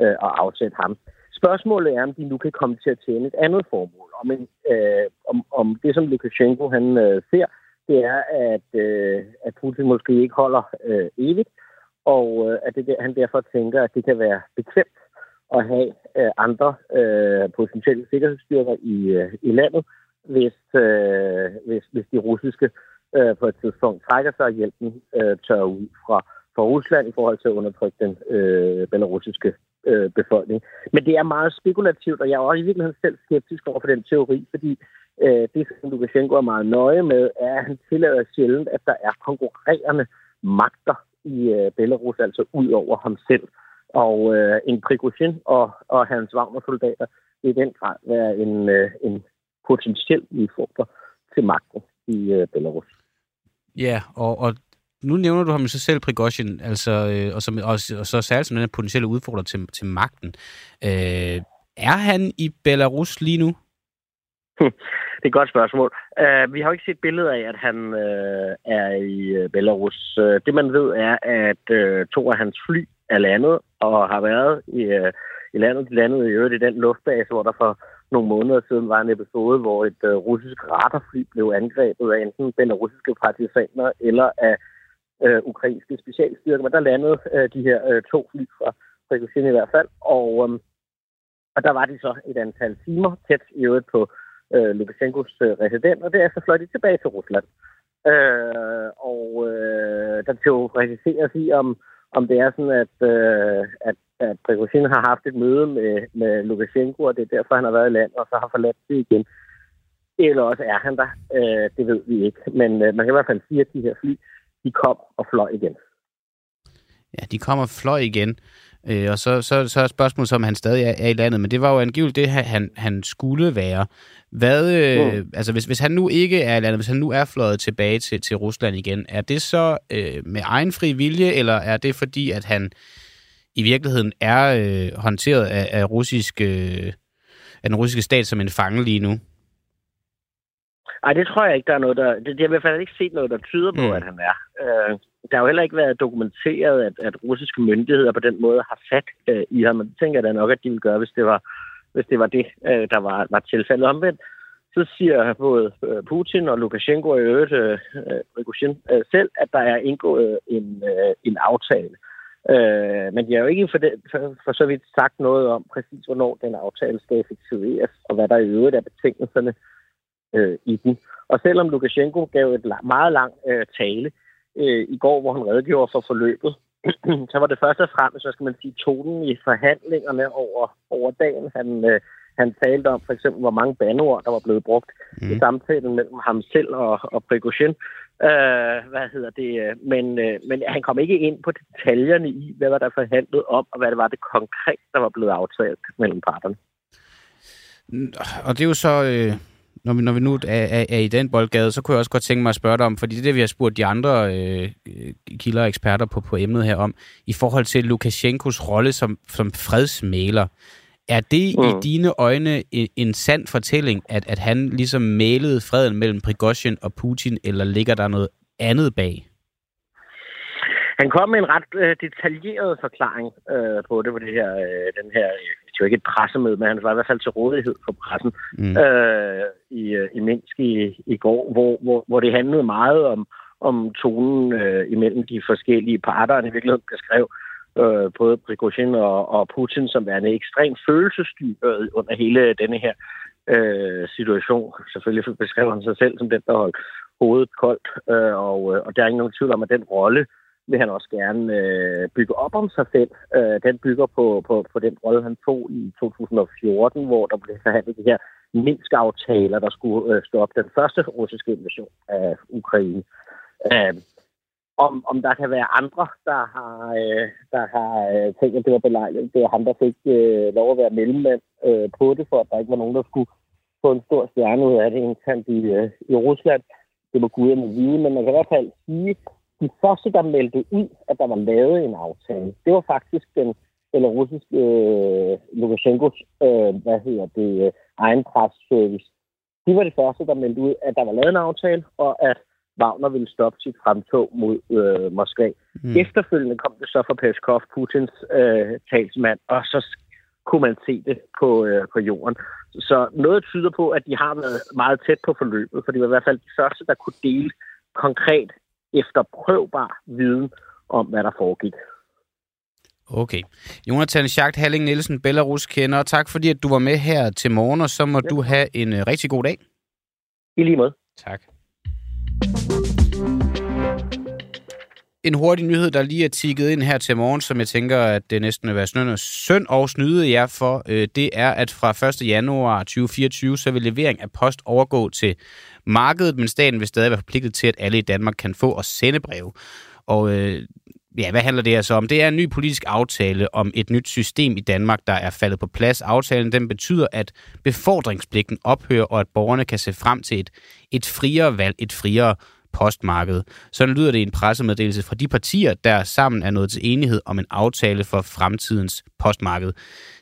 øh, at afsætte ham. Spørgsmålet er, om de nu kan komme til at tjene et andet formål. Om, en, øh, om, om det, som Lukashenko han øh, ser, det er, at, øh, at Putin måske ikke holder øh, evigt, og øh, at det, han derfor tænker, at det kan være bekvemt at have øh, andre øh, potentielle sikkerhedsstyrker i, øh, i landet, hvis, øh, hvis, hvis de russiske øh, på et tidspunkt trækker sig, og hjælpen øh, tør ud fra, fra Rusland i forhold til at undertrykke den øh, belarusiske øh, befolkning. Men det er meget spekulativt, og jeg er også i virkeligheden selv skeptisk over for den teori, fordi øh, det, som Lukashenko er meget nøje med, er, at han tillader sjældent, at der er konkurrerende magter i øh, Belarus, altså ud over ham selv. Og øh, en Prigozhin og, og hans Wagner-soldater vil i den grad være en, øh, en potentiel udfordrer til magten i øh, Belarus. Ja, og, og nu nævner du ham så selv, Prigozhin, altså, øh, og, som, og, og så særligt som den her potentielle udfordrer til, til magten. Øh, er han i Belarus lige nu? [laughs] Det er et godt spørgsmål. Uh, vi har jo ikke set billeder af, at han uh, er i øh, Belarus. Uh, det man ved er, at uh, to af hans fly er landet og har været i, uh, i landet. De landede i øvrigt i den luftbase, hvor der for nogle måneder siden var en episode, hvor et uh, russisk radarfly blev angrebet af enten belarusiske partisaner eller af uh, Øh, ukrainske specialstyrker. Men der landede øh, de her øh, to fly fra Prigozhin i hvert fald. Og, øh, og der var de så et antal timer tæt i øvrigt på øh, Lukashenkos øh, resident, og derefter fløj de tilbage til Rusland. Øh, og øh, der teoretiseres i, om, om det er sådan, at, øh, at, at Prigozhin har haft et møde med, med Lukashenko, og det er derfor, han har været i land, og så har forladt det igen. Eller også er han der. Øh, det ved vi ikke. Men øh, man kan i hvert fald sige, at de her fly, de kom og fløj igen. Ja, de kommer og fløj igen. Øh, og så, så, så er spørgsmålet, om han stadig er, er i landet. Men det var jo angiveligt det, han, han skulle være. Hvad, øh, mm. altså hvis, hvis han nu ikke er i landet, hvis han nu er fløjet tilbage til, til Rusland igen, er det så øh, med egen fri vilje, eller er det fordi, at han i virkeligheden er øh, håndteret af, af, russisk, øh, af den russiske stat som en fange lige nu? Nej, det tror jeg ikke, der er noget, der... Det, jeg har i hvert fald ikke set noget, der tyder på, mm. at han er. Øh, der har jo heller ikke været dokumenteret, at, at russiske myndigheder på den måde har fat øh, i ham, og det tænker jeg da nok, at de ville gøre, hvis det var, hvis det, var det, øh, der var, var tilfældet omvendt. Så siger både øh, Putin og Lukashenko og i øvrigt øh, øh, øh, selv, at der er indgået en, øh, en aftale. Øh, men de har jo ikke for, det, for, for så vidt sagt noget om præcis, hvornår den aftale skal effektueres, og hvad der i øvrigt er betingelserne øh, i den. Og selvom Lukashenko gav et meget lang øh, tale, øh, i går, hvor han redegjorde for forløbet, [clears throat] så var det først og fremmest, så skal man sige, tonen i forhandlingerne over, over dagen. Han, øh, han talte om for eksempel, hvor mange bandeord, der var blevet brugt mm. i samtalen mellem ham selv og, og Prigozhin. Øh, hvad hedder det? Men, øh, men han kom ikke ind på detaljerne i, hvad var der forhandlet om, og hvad det var det konkret, der var blevet aftalt mellem parterne. Og det er jo så... Øh når vi, når vi nu er, er, er i den boldgade, så kunne jeg også godt tænke mig at spørge dig om, fordi det er det, vi har spurgt de andre øh, kilder og eksperter på, på emnet her om, i forhold til Lukashenkos rolle som, som fredsmæler. Er det mm. i dine øjne en, en sand fortælling, at, at han ligesom malede freden mellem Prigozhin og Putin, eller ligger der noget andet bag? Han kom med en ret øh, detaljeret forklaring øh, på det, på det her, øh, den her, det var ikke et pressemøde, men han var i hvert fald til rådighed for pressen mm. øh, i, øh, i Minsk i, i går, hvor, hvor, hvor det handlede meget om, om tonen øh, imellem de forskellige parter. Han i virkeligheden beskrev øh, både Prigozhin og, og Putin som værende ekstremt følelsesstyret under hele denne her øh, situation. Selvfølgelig beskrev han sig selv som den, der holdt hovedet koldt, øh, og, øh, og der er ingen nogen tvivl om, at den rolle, vil han også gerne øh, bygge op om sig selv. Øh, den bygger på, på, på den rolle, han tog i 2014, hvor der blev forhandlet de her Minsk-aftaler, der skulle øh, stoppe den første russiske invasion af Ukraine. Øh, om, om der kan være andre, der har, øh, der har øh, tænkt, at det var belejligt. Det er ham, der fik øh, lov at være mellemmand øh, på det, for at der ikke var nogen, der skulle få en stor stjerne ud af det internt i, øh, i Rusland. Det må guderne vide, men man kan i hvert fald sige, de første, der meldte ud, at der var lavet en aftale, det var faktisk den belarusiske øh, Lukashenkos, øh, hvad hedder det, øh, egen presservice. De var de første, der meldte ud, at der var lavet en aftale, og at Wagner ville stoppe sit fremtog mod øh, Moskva. Mm. Efterfølgende kom det så fra Peskov, Putins øh, talsmand, og så kunne man se det på, øh, på jorden. Så noget tyder på, at de har været meget tæt på forløbet, for de var i hvert fald de første, der kunne dele konkret efterprøvbar viden om, hvad der foregik. Okay. Jonathan Schacht Halling Nielsen, Belarus kender, tak fordi at du var med her til morgen, og så må ja. du have en uh, rigtig god dag. I lige måde. Tak. En hurtig nyhed, der lige er tikket ind her til morgen, som jeg tænker, at det næsten vil være synd, synd og snyde jer for, øh, det er, at fra 1. januar 2024, så vil levering af post overgå til markedet, men staten vil stadig være forpligtet til, at alle i Danmark kan få og sende breve. Og øh, ja, hvad handler det her så om? Det er en ny politisk aftale om et nyt system i Danmark, der er faldet på plads. Aftalen den betyder, at befordringspligten ophører, og at borgerne kan se frem til et, et friere valg, et friere postmarked. Sådan lyder det i en pressemeddelelse fra de partier, der sammen er nået til enighed om en aftale for fremtidens postmarked.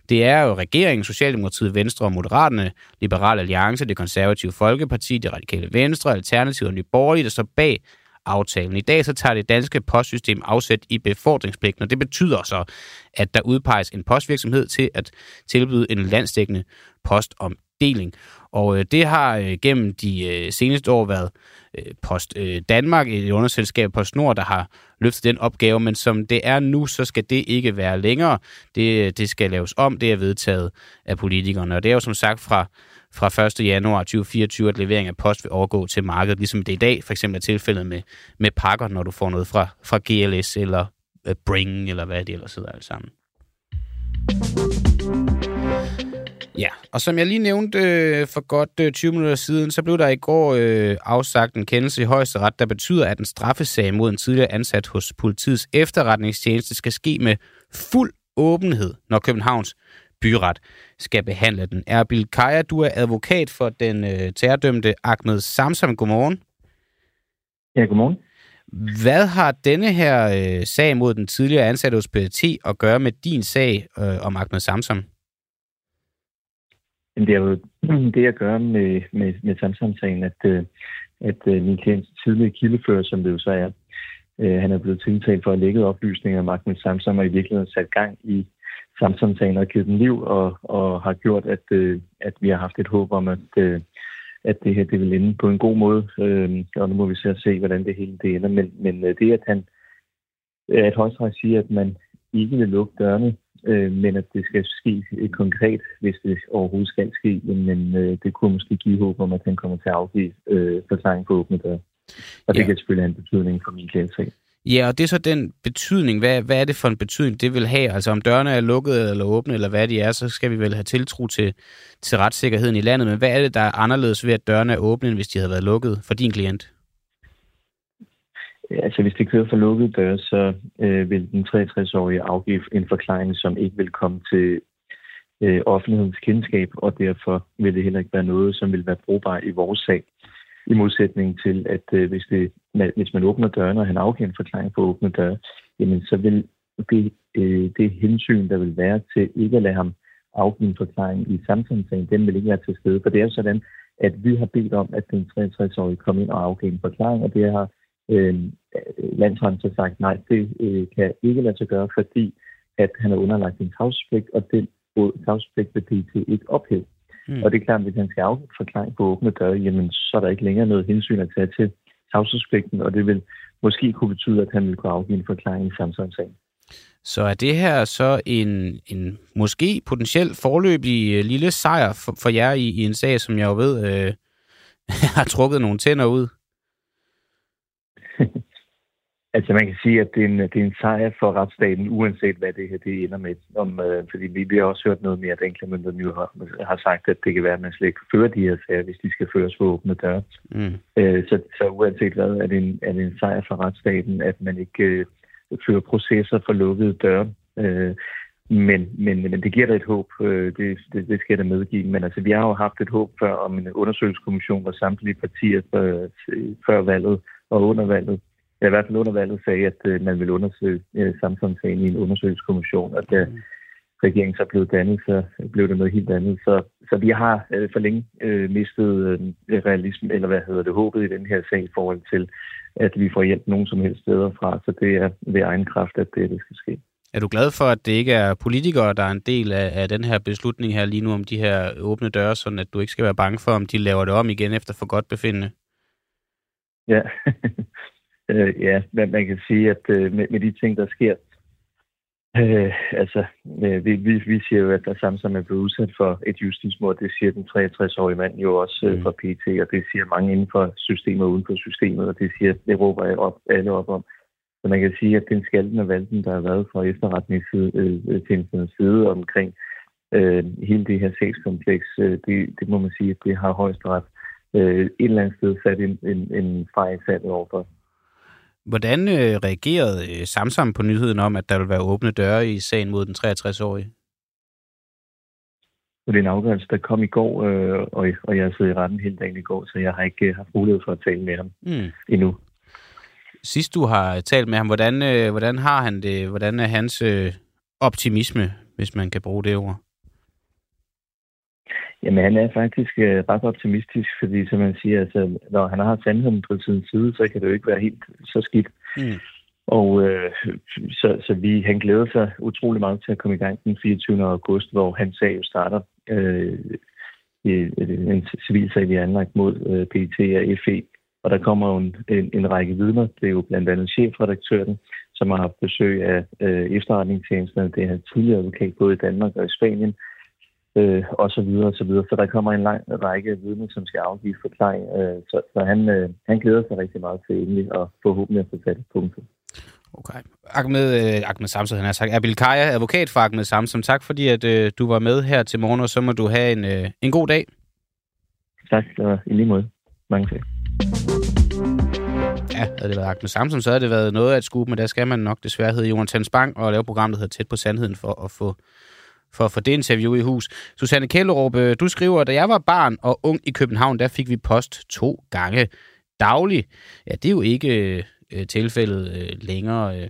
Det er jo regeringen, Socialdemokratiet, Venstre og Moderaterne, Liberal Alliance, det konservative Folkeparti, det radikale Venstre, Alternativet og Nye Borgerlige, der står bag aftalen. I dag så tager det danske postsystem afsæt i befordringspligten, og det betyder så, at der udpeges en postvirksomhed til at tilbyde en landsdækkende postomdeling. Og øh, det har øh, gennem de øh, seneste år været øh, Post øh, Danmark, et underselskab på Snor, der har løftet den opgave, men som det er nu, så skal det ikke være længere. Det, øh, det skal laves om, det er vedtaget af politikerne. Og det er jo som sagt fra fra 1. januar 2024, at levering af post vil overgå til markedet, ligesom det i dag for eksempel er tilfældet med, med pakker, når du får noget fra, fra GLS eller Bring, eller hvad det ellers hedder alt sammen. Ja, og som jeg lige nævnte øh, for godt øh, 20 minutter siden, så blev der i går øh, afsagt en kendelse i højesteret, der betyder, at en straffesag mod en tidligere ansat hos politiets efterretningstjeneste skal ske med fuld åbenhed, når Københavns byret skal behandle den. Erbil Kaya, du er advokat for den øh, terrordømte Ahmed Samsam. Godmorgen. Ja, godmorgen. Hvad har denne her øh, sag mod den tidligere ansatte hos PET at gøre med din sag øh, om Ahmed Samsam? Det er jo [clears throat] det jeg gør med, med, med Samsam-sagen, at, øh, at øh, min klient tidligere kildefører, som det jo så er, øh, han er blevet tiltalt for at lægge oplysninger af magten Samsam og i virkeligheden sat gang i Samsung-sagen givet den liv og, og har gjort, at, at vi har haft et håb om, at, at det her det vil ende på en god måde. Øhm, og nu må vi så se, hvordan det hele det ender. Men, men det, at han at højstræk siger, at man ikke vil lukke dørene, øh, men at det skal ske konkret, hvis det overhovedet skal ske, men øh, det kunne måske give håb om, at han kommer til at afgive øh, forklaring på åbne døre. Og det ja. kan selvfølgelig have en betydning for min klientsag. Ja, og det er så den betydning. Hvad, hvad er det for en betydning, det vil have? Altså om dørene er lukkede eller åbne, eller hvad de er, så skal vi vel have tiltro til, til retssikkerheden i landet. Men hvad er det, der er anderledes ved, at dørene er åbne, end hvis de havde været lukket for din klient? Altså, hvis det kører for lukkede døre, så øh, vil den 63-årige afgive en forklaring, som ikke vil komme til øh, offentlighedens kendskab, og derfor vil det heller ikke være noget, som vil være brugbar i vores sag. I modsætning til, at øh, hvis, det, hvis man åbner døren, og han afgiver en forklaring på åbne døre, jamen så vil det, øh, det hensyn, der vil være til ikke at lade ham afgive en forklaring i samfundssagen, den vil ikke være til stede. For det er sådan, at vi har bedt om, at den 63-årige kommer ind og afgiver en forklaring, og det har øh, landsretten så sagt, nej, det øh, kan ikke lade sig gøre, fordi at han er underlagt en tavspligt, og den tavspligt vil PT ikke ophæve. Mm. Og det er klart, at hvis han skal afgive forklaring på åbne døre, jamen så er der ikke længere noget hensyn at tage til tavshedspligten, og det vil måske kunne betyde, at han vil kunne afgive en forklaring i Samsung-sagen. Så er det her så en, en måske potentielt forløbig øh, lille sejr for, for jer i, i en sag, som jeg jo ved øh, [laughs] har trukket nogle tænder ud? [laughs] Altså man kan sige, at det er en, det er en sejr for retsstaten, uanset hvad det her det ender med. Om, øh, fordi vi, vi har også hørt noget mere, at anklagemyndigheden jo har, har sagt, at det kan være, at man slet ikke kan føre de her sager, hvis de skal føres for åbne døre. Mm. Øh, så, så uanset hvad, er det, en, er det en sejr for retsstaten, at man ikke øh, fører processer for lukkede døre. Øh, men, men, men det giver da et håb, øh, det, det, det skal jeg da medgive. Men altså, vi har jo haft et håb før om en undersøgelseskommission, hvor samtlige partier før, før valget og under valget i hvert fald under valget sagde, at øh, man ville undersøge øh, Samsung-sagen i en undersøgelseskommission, og da mm. regeringen så blev dannet, så blev det noget helt andet. Så, så vi har øh, for længe øh, mistet øh, realisme, eller hvad hedder det, håbet i den her sag i forhold til, at vi får hjælp nogen som helst steder fra. Så det er ved egen kraft, at det, det skal ske. Er du glad for, at det ikke er politikere, der er en del af, af den her beslutning her lige nu om de her åbne døre, sådan at du ikke skal være bange for, om de laver det om igen efter for godt befindende? Ja, [laughs] Øh, ja, men man kan sige, at øh, med, med de ting, der sker, øh, altså, øh, vi, vi, vi siger jo, at der Samsung er blevet udsat for et justismord. Det siger den 63-årige mand jo også øh, mm. fra PT, og det siger mange inden for systemet og uden for systemet, og det siger det råber jeg op, alle op om. Så man kan sige, at den skalden og valden, der har været fra efterretningstjenestens øh, side omkring øh, hele det her sagskompleks, øh, det, det må man sige, at det har højesteret øh, et eller andet sted sat en, en, en fejl sat overfor. Hvordan øh, reagerede øh, Samsam på nyheden om, at der vil være åbne døre i sagen mod den 63-årige? Det er en afgørelse, der kom i går, øh, og, og jeg sidder i retten hele dagen i går, så jeg har ikke øh, haft mulighed for at tale med ham mm. endnu. Sidst du har talt med ham, hvordan, øh, hvordan har han det? Hvordan er hans øh, optimisme, hvis man kan bruge det ord? Jamen, han er faktisk øh, ret optimistisk, fordi som man siger, altså, når han har sandheden på sin side, så kan det jo ikke være helt så skidt. Mm. Og øh, så, så vi, han glæder sig utrolig meget til at komme i gang den 24. august, hvor han sag jo starter. Øh, en civil sag, vi har anlagt mod øh, PET og FE. Og der kommer jo en, en, en række vidner. Det er jo blandt andet chefredaktøren, som har haft besøg af øh, efterretningstjenesterne. Det er tidligere advokat både i Danmark og i Spanien øh, og så videre og så videre. Så der kommer en lang række vidner, som skal afgive forklaring. Øh, så så han, øh, han glæder sig rigtig meget til endelig og forhåbentlig at få sat et punkt. Okay. Ahmed, øh, Ahmed Samsam, han har sagt. Abil Kaya, advokat for Ahmed Samsam. Tak fordi, at øh, du var med her til morgen, og så må du have en, øh, en god dag. Tak, og i lige måde. Mange tak. Ja, havde det været Ahmed Samsam, så havde det været noget af et skub, men der skal man nok desværre hedde Jonathan Spang og lave programmet, der hedder Tæt på Sandheden for at få for at få det interview i hus. Susanne Kællerup, øh, du skriver, da jeg var barn og ung i København, der fik vi post to gange dagligt. Ja, det er jo ikke øh, tilfældet øh, længere. Øh.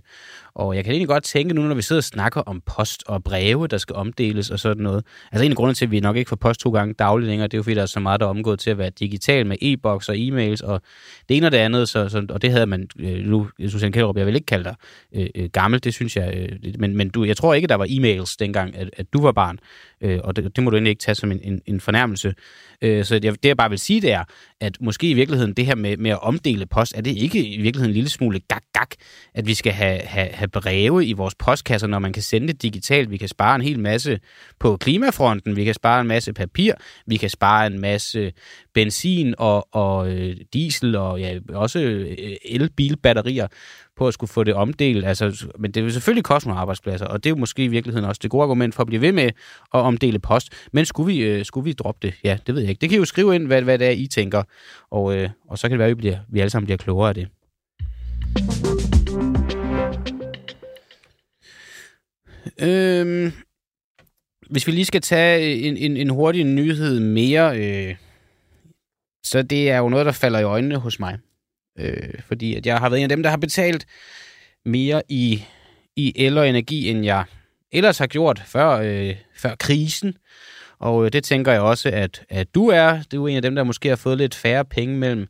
Og jeg kan egentlig godt tænke nu, når vi sidder og snakker om post og breve, der skal omdeles og sådan noget. Altså en af grunden til, at vi nok ikke får post to gange dagligt længere, det er jo fordi, der er så meget, der er omgået til at være digital med e-boks og e-mails og det ene og det andet. Så, så, og det havde man øh, nu, Susanne Kjellerup, jeg vil ikke kalde dig øh, øh, gammel, det synes jeg. Øh, men men du, jeg tror ikke, der var e-mails dengang, at, at du var barn. Øh, og det, det må du egentlig ikke tage som en, en, en fornærmelse. Øh, så det, det, jeg bare vil sige, det er, at måske i virkeligheden det her med, med at omdele post, er det ikke i virkeligheden en lille smule gak-gak, at vi skal have, have, have breve i vores postkasser, når man kan sende det digitalt. Vi kan spare en hel masse på klimafronten, vi kan spare en masse papir, vi kan spare en masse benzin og, og øh, diesel og ja, også øh, elbilbatterier på at skulle få det omdelt. Altså, men det vil selvfølgelig koste nogle arbejdspladser, og det er jo måske i virkeligheden også det gode argument for at blive ved med at omdele post. Men skulle vi, øh, skulle vi droppe det? Ja, det ved jeg ikke. Det kan I jo skrive ind, hvad, hvad det er, I tænker, og, øh, og så kan det være, at vi, bliver, vi alle sammen bliver klogere af det. Øhm, hvis vi lige skal tage en, en, en hurtig nyhed mere, øh, så det er jo noget, der falder i øjnene hos mig. Øh, fordi at jeg har været en af dem, der har betalt mere i, i el og energi, end jeg ellers har gjort før, øh, før krisen. Og øh, det tænker jeg også, at, at du er. Du er en af dem, der måske har fået lidt færre penge mellem,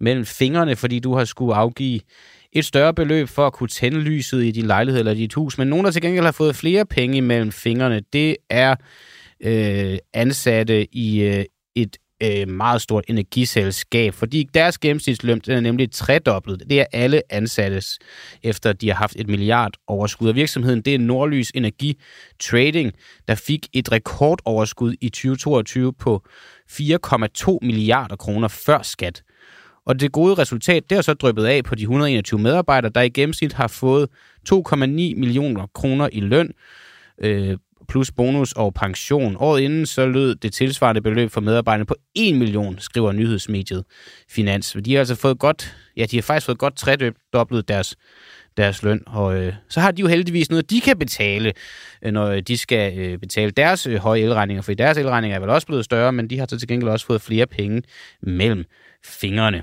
mellem fingrene, fordi du har skulle afgive et større beløb for at kunne tænde lyset i din lejlighed eller dit hus. Men nogen, der til gengæld har fået flere penge mellem fingrene, det er øh, ansatte i øh, et øh, meget stort energiselskab, fordi deres gennemsnitsløn den er nemlig tredoblet. Det er alle ansattes, efter de har haft et milliard overskud. Og virksomheden, det er Nordlys Energi Trading, der fik et rekordoverskud i 2022 på 4,2 milliarder kroner før skat. Og det gode resultat, det er så drøbet af på de 121 medarbejdere, der i gennemsnit har fået 2,9 millioner kroner i løn, øh, plus bonus og pension. Året inden så lød det tilsvarende beløb for medarbejderne på 1 million, skriver nyhedsmediet Finans. De har altså fået godt, ja, de har faktisk fået godt tredoblet deres, deres løn, og øh, så har de jo heldigvis noget, de kan betale, øh, når de skal øh, betale deres øh, høje elregninger, for deres elregninger er vel også blevet større, men de har så til gengæld også fået flere penge mellem fingrene.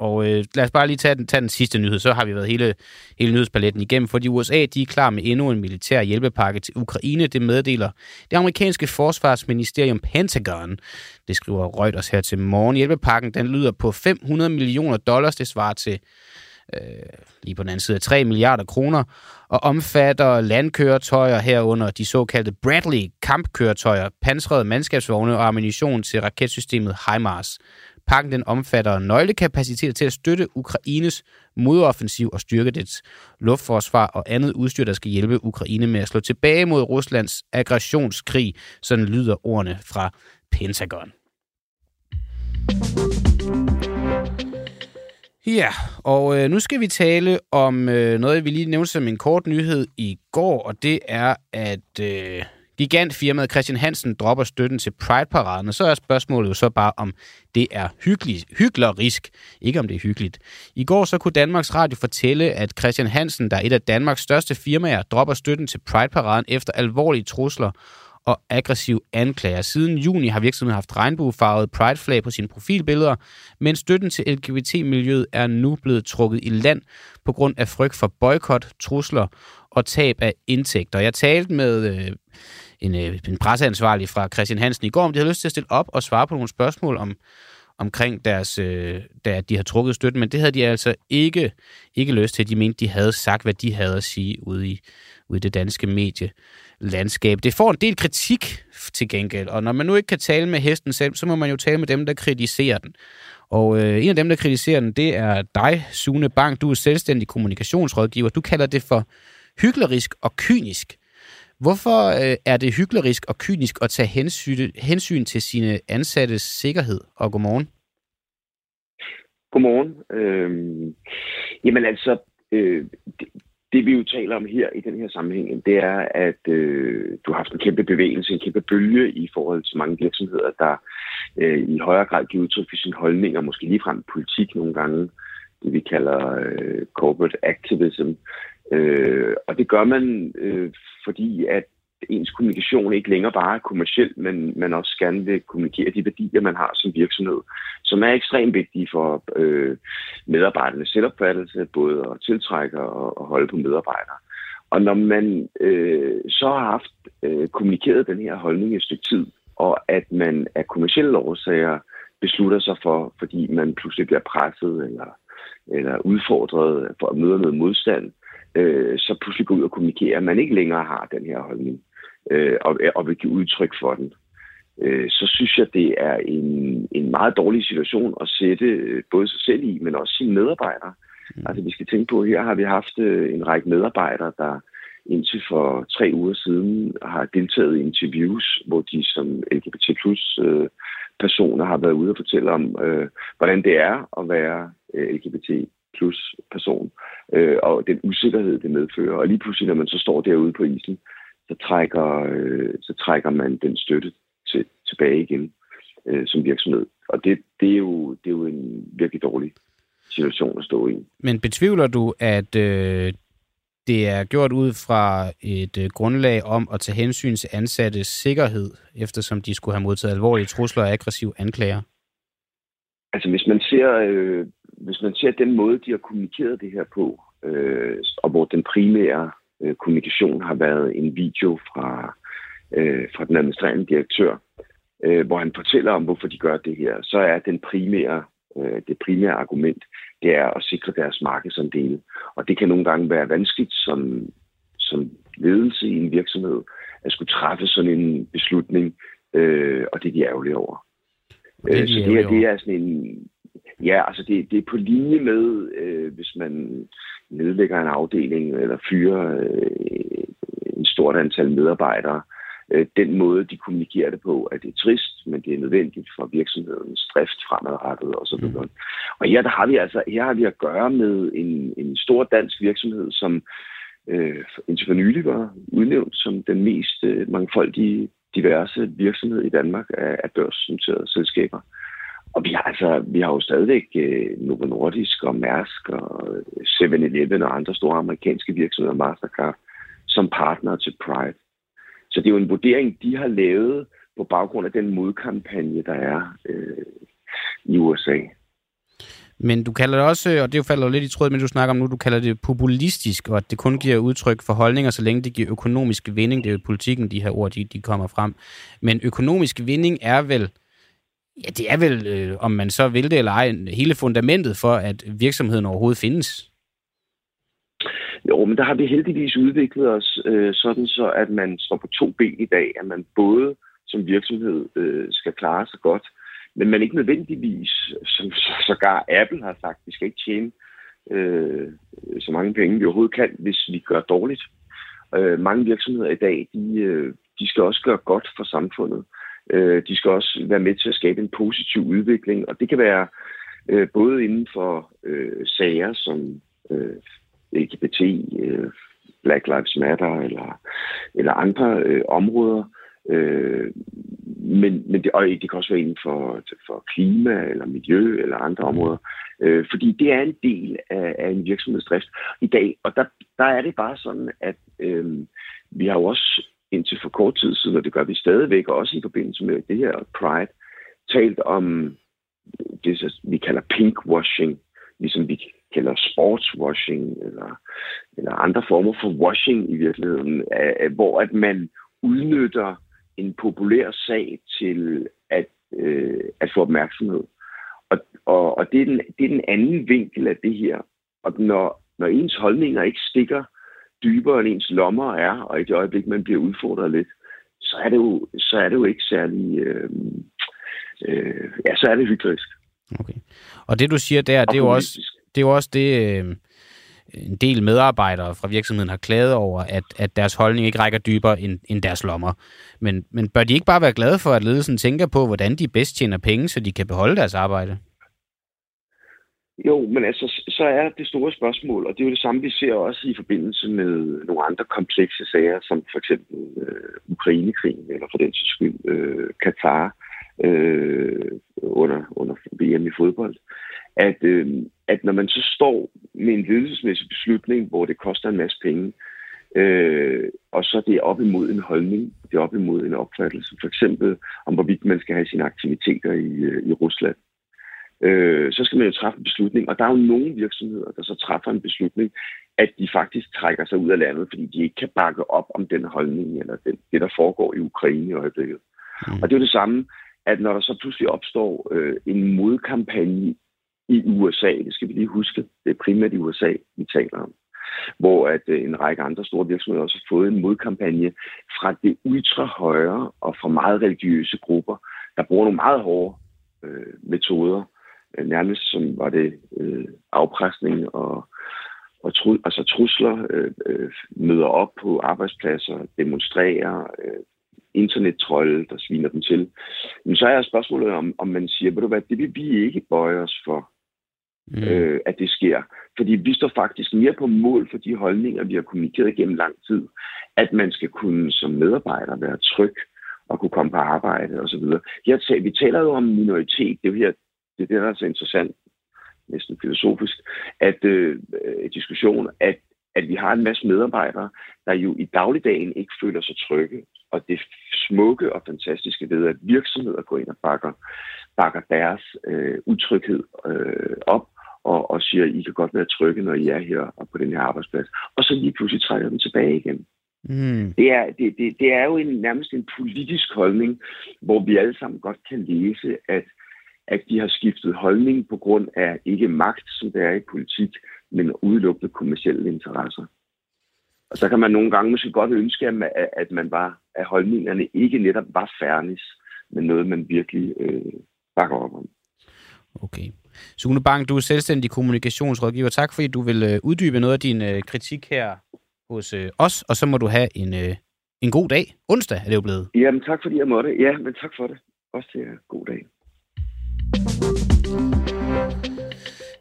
Og øh, lad os bare lige tage den, tage den sidste nyhed, så har vi været hele, hele nyhedspaletten igennem, fordi USA de er klar med endnu en militær hjælpepakke til Ukraine. Det meddeler det amerikanske forsvarsministerium Pentagon. Det skriver Reuters her til morgen. Hjælpepakken den lyder på 500 millioner dollars. Det svarer til øh, lige på den anden side af 3 milliarder kroner, og omfatter landkøretøjer herunder de såkaldte Bradley kampkøretøjer, pansrede mandskabsvogne og ammunition til raketsystemet HIMARS. Pakken den omfatter nøglekapacitet til at støtte Ukraines modoffensiv og styrke dets luftforsvar og andet udstyr, der skal hjælpe Ukraine med at slå tilbage mod Ruslands aggressionskrig. Sådan lyder ordene fra Pentagon. Ja, og øh, nu skal vi tale om øh, noget, vi lige nævnte som en kort nyhed i går, og det er, at øh, Gigantfirmaet Christian Hansen dropper støtten til Pride-paraden, og så er spørgsmålet jo så bare, om det er hyggelig, hyklerisk, ikke om det er hyggeligt. I går så kunne Danmarks Radio fortælle, at Christian Hansen, der er et af Danmarks største firmaer, dropper støtten til Pride-paraden efter alvorlige trusler og aggressiv anklager. Siden juni har virksomheden haft regnbuefarvet Pride-flag på sine profilbilleder, men støtten til LGBT-miljøet er nu blevet trukket i land på grund af frygt for boykot, trusler og tab af indtægter. Jeg talte med øh, en, øh, en presseansvarlig fra Christian Hansen i går, om de havde lyst til at stille op og svare på nogle spørgsmål om, omkring deres, øh, der de har trukket støtten, men det havde de altså ikke, ikke lyst til. De mente, de havde sagt, hvad de havde at sige ude i, ude i det danske medielandskab. Det får en del kritik til gengæld, og når man nu ikke kan tale med hesten selv, så må man jo tale med dem, der kritiserer den. Og øh, en af dem, der kritiserer den, det er dig, Sune Bang. Du er selvstændig kommunikationsrådgiver. Du kalder det for hyklerisk og kynisk. Hvorfor øh, er det hyklerisk og kynisk at tage hensyn, hensyn til sine ansattes sikkerhed? Og godmorgen. Godmorgen. Øhm, jamen altså, øh, det, det vi jo taler om her i den her sammenhæng, det er, at øh, du har haft en kæmpe bevægelse, en kæmpe bølge i forhold til mange virksomheder, der øh, i højere grad giver udtryk for sine holdninger, måske ligefrem politik nogle gange, det vi kalder øh, corporate activism, Øh, og det gør man, øh, fordi at ens kommunikation ikke længere bare er kommersiel, men man også gerne vil kommunikere de værdier, man har som virksomhed, som er ekstremt vigtige for øh, medarbejdernes selvopfattelse, både at tiltrække og, og holde på medarbejdere. Og når man øh, så har haft øh, kommunikeret den her holdning et stykke tid, og at man af kommersielle årsager beslutter sig for, fordi man pludselig bliver presset eller, eller udfordret for at møde noget modstand, øh, så pludselig gå ud og kommunikere, at man ikke længere har den her holdning, øh, og, og vil give udtryk for den, øh, så synes jeg, det er en, en meget dårlig situation at sætte øh, både sig selv i, men også sine medarbejdere. Mm. Altså vi skal tænke på, her har vi haft øh, en række medarbejdere, der indtil for tre uger siden har deltaget i interviews, hvor de som LGBT plus øh, personer har været ude og fortælle om, øh, hvordan det er at være øh, LGBT plus person, øh, og den usikkerhed, det medfører. Og lige pludselig, når man så står derude på isen, så trækker, øh, så trækker man den støtte til, tilbage igen øh, som virksomhed. Og det, det, er jo, det er jo en virkelig dårlig situation at stå i. Men betvivler du, at øh, det er gjort ud fra et øh, grundlag om at tage hensyn til ansattes sikkerhed, eftersom de skulle have modtaget alvorlige trusler og aggressive anklager? Altså hvis man ser øh, hvis man ser den måde, de har kommunikeret det her på, øh, og hvor den primære øh, kommunikation har været en video fra, øh, fra den administrerende direktør, øh, hvor han fortæller om, hvorfor de gør det her, så er den primære, øh, det primære argument, det er at sikre deres markedsandele. Og det kan nogle gange være vanskeligt som, som ledelse i en virksomhed at skulle træffe sådan en beslutning, øh, og det er de ærgerlige over. Det er de så det her det er sådan en, Ja, altså det, det er på linje med, øh, hvis man nedlægger en afdeling eller fyrer øh, en stort antal medarbejdere. Øh, den måde, de kommunikerer det på, at det er trist, men det er nødvendigt for virksomhedens drift fremadrettet osv. Mm. Og her, der har vi altså her har vi at gøre med en, en stor dansk virksomhed, som øh, indtil for nylig var udnævnt som den mest øh, mangfoldige diverse virksomhed i Danmark af, af børsnoterede selskaber. Og vi har, altså, vi har jo stadigvæk øh, Novo Nordisk og Mærsk og øh, 7-Eleven og andre store amerikanske virksomheder, Mastercard, som partner til Pride. Så det er jo en vurdering, de har lavet på baggrund af den modkampagne, der er øh, i USA. Men du kalder det også, og det falder lidt i tråd med, du snakker om nu, du kalder det populistisk, og at det kun giver udtryk for holdninger, så længe det giver økonomisk vinding. Det er jo politikken, de her ord, de, de kommer frem. Men økonomisk vinding er vel Ja, det er vel, øh, om man så vil det eller ej, hele fundamentet for, at virksomheden overhovedet findes. Jo, men der har vi heldigvis udviklet os øh, sådan så, at man står på to ben i dag, at man både som virksomhed øh, skal klare sig godt, men man ikke nødvendigvis, som sågar Apple har sagt, vi skal ikke tjene øh, så mange penge, vi overhovedet kan, hvis vi gør dårligt. Øh, mange virksomheder i dag, de, øh, de skal også gøre godt for samfundet. Øh, de skal også være med til at skabe en positiv udvikling, og det kan være øh, både inden for øh, sager som øh, LGBT, øh, Black Lives Matter eller, eller andre øh, områder. Øh, men, men det, og det kan også være inden for, for klima eller miljø eller andre områder. Øh, fordi det er en del af, af en virksomhedsdrift i dag. Og der, der er det bare sådan, at øh, vi har jo også indtil for kort tid siden, og det gør vi stadigvæk også i forbindelse med det her Pride, talt om det, vi kalder pinkwashing, ligesom vi kalder sportswashing, eller, eller andre former for washing i virkeligheden, hvor at man udnytter en populær sag til at, øh, at få opmærksomhed. Og, og, og det, er den, det er den anden vinkel af det her. Og når, når ens holdninger ikke stikker dybere end ens lommer er, og i det øjeblik, man bliver udfordret lidt, så er det jo, så er det jo ikke særlig... Øh, øh, ja, så er det hyggeligt. Okay. Og det, du siger der, det er jo også det, er jo også det øh, en del medarbejdere fra virksomheden har klaget over, at, at deres holdning ikke rækker dybere end, end deres lommer. Men, men bør de ikke bare være glade for, at ledelsen tænker på, hvordan de bedst tjener penge, så de kan beholde deres arbejde? Jo, men altså, så er det store spørgsmål, og det er jo det samme, vi ser også i forbindelse med nogle andre komplekse sager, som for eksempel øh, Ukrainekrigen, eller for den sags skyld øh, Katar øh, under, under VM i fodbold, at, øh, at når man så står med en ledelsesmæssig beslutning, hvor det koster en masse penge, øh, og så det er op imod en holdning, det er op imod en opfattelse, for eksempel om hvorvidt man skal have sine aktiviteter i, øh, i Rusland, øh, så skal man jo træffe en beslutning. Og der er jo nogle virksomheder, der så træffer en beslutning, at de faktisk trækker sig ud af landet, fordi de ikke kan bakke op om den holdning, eller den, det, der foregår i Ukraine i øjeblikket. Mm. Og det er jo det samme, at når der så pludselig opstår øh, en modkampagne i USA, det skal vi lige huske, det er primært i USA, vi taler om, hvor at øh, en række andre store virksomheder også har fået en modkampagne fra det ultrahøjre og fra meget religiøse grupper, der bruger nogle meget hårde øh, metoder nærmest som var det øh, afpresning og, og tru, altså trusler, øh, øh, møder op på arbejdspladser, demonstrerer, øh, internettrolde, der sviner dem til. Men så er spørgsmålet, om, om man siger, ved du hvad, det vil vi ikke bøje os for, mm. øh, at det sker. Fordi vi står faktisk mere på mål for de holdninger, vi har kommunikeret gennem lang tid, at man skal kunne som medarbejder være tryg og kunne komme på arbejde osv. Her, vi taler jo om minoritet. Det er jo her, det er det, der er så interessant, næsten filosofisk, at øh, diskussion, at, at vi har en masse medarbejdere, der jo i dagligdagen ikke føler sig trygge. Og det smukke og fantastiske ved, at virksomheder går ind og bakker, bakker deres øh, utryghed øh, op, og, og siger, at I kan godt være trygge, når I er her og på den her arbejdsplads. Og så lige pludselig trækker dem tilbage igen. Mm. Det, er, det, det, det er jo en, nærmest en politisk holdning, hvor vi alle sammen godt kan læse, at at de har skiftet holdning på grund af ikke magt, som det er i politik, men udelukkende kommersielle interesser. Og så kan man nogle gange måske godt ønske, at man var, at holdningerne ikke netop var færdig, men noget, man virkelig øh, bakker op om. Okay. Sune Bang, du er selvstændig kommunikationsrådgiver. Tak fordi du vil øh, uddybe noget af din øh, kritik her hos øh, os, og så må du have en, øh, en god dag. Onsdag er det jo blevet. Jamen tak fordi jeg måtte. Ja, men tak for det. Også til jer. God dag.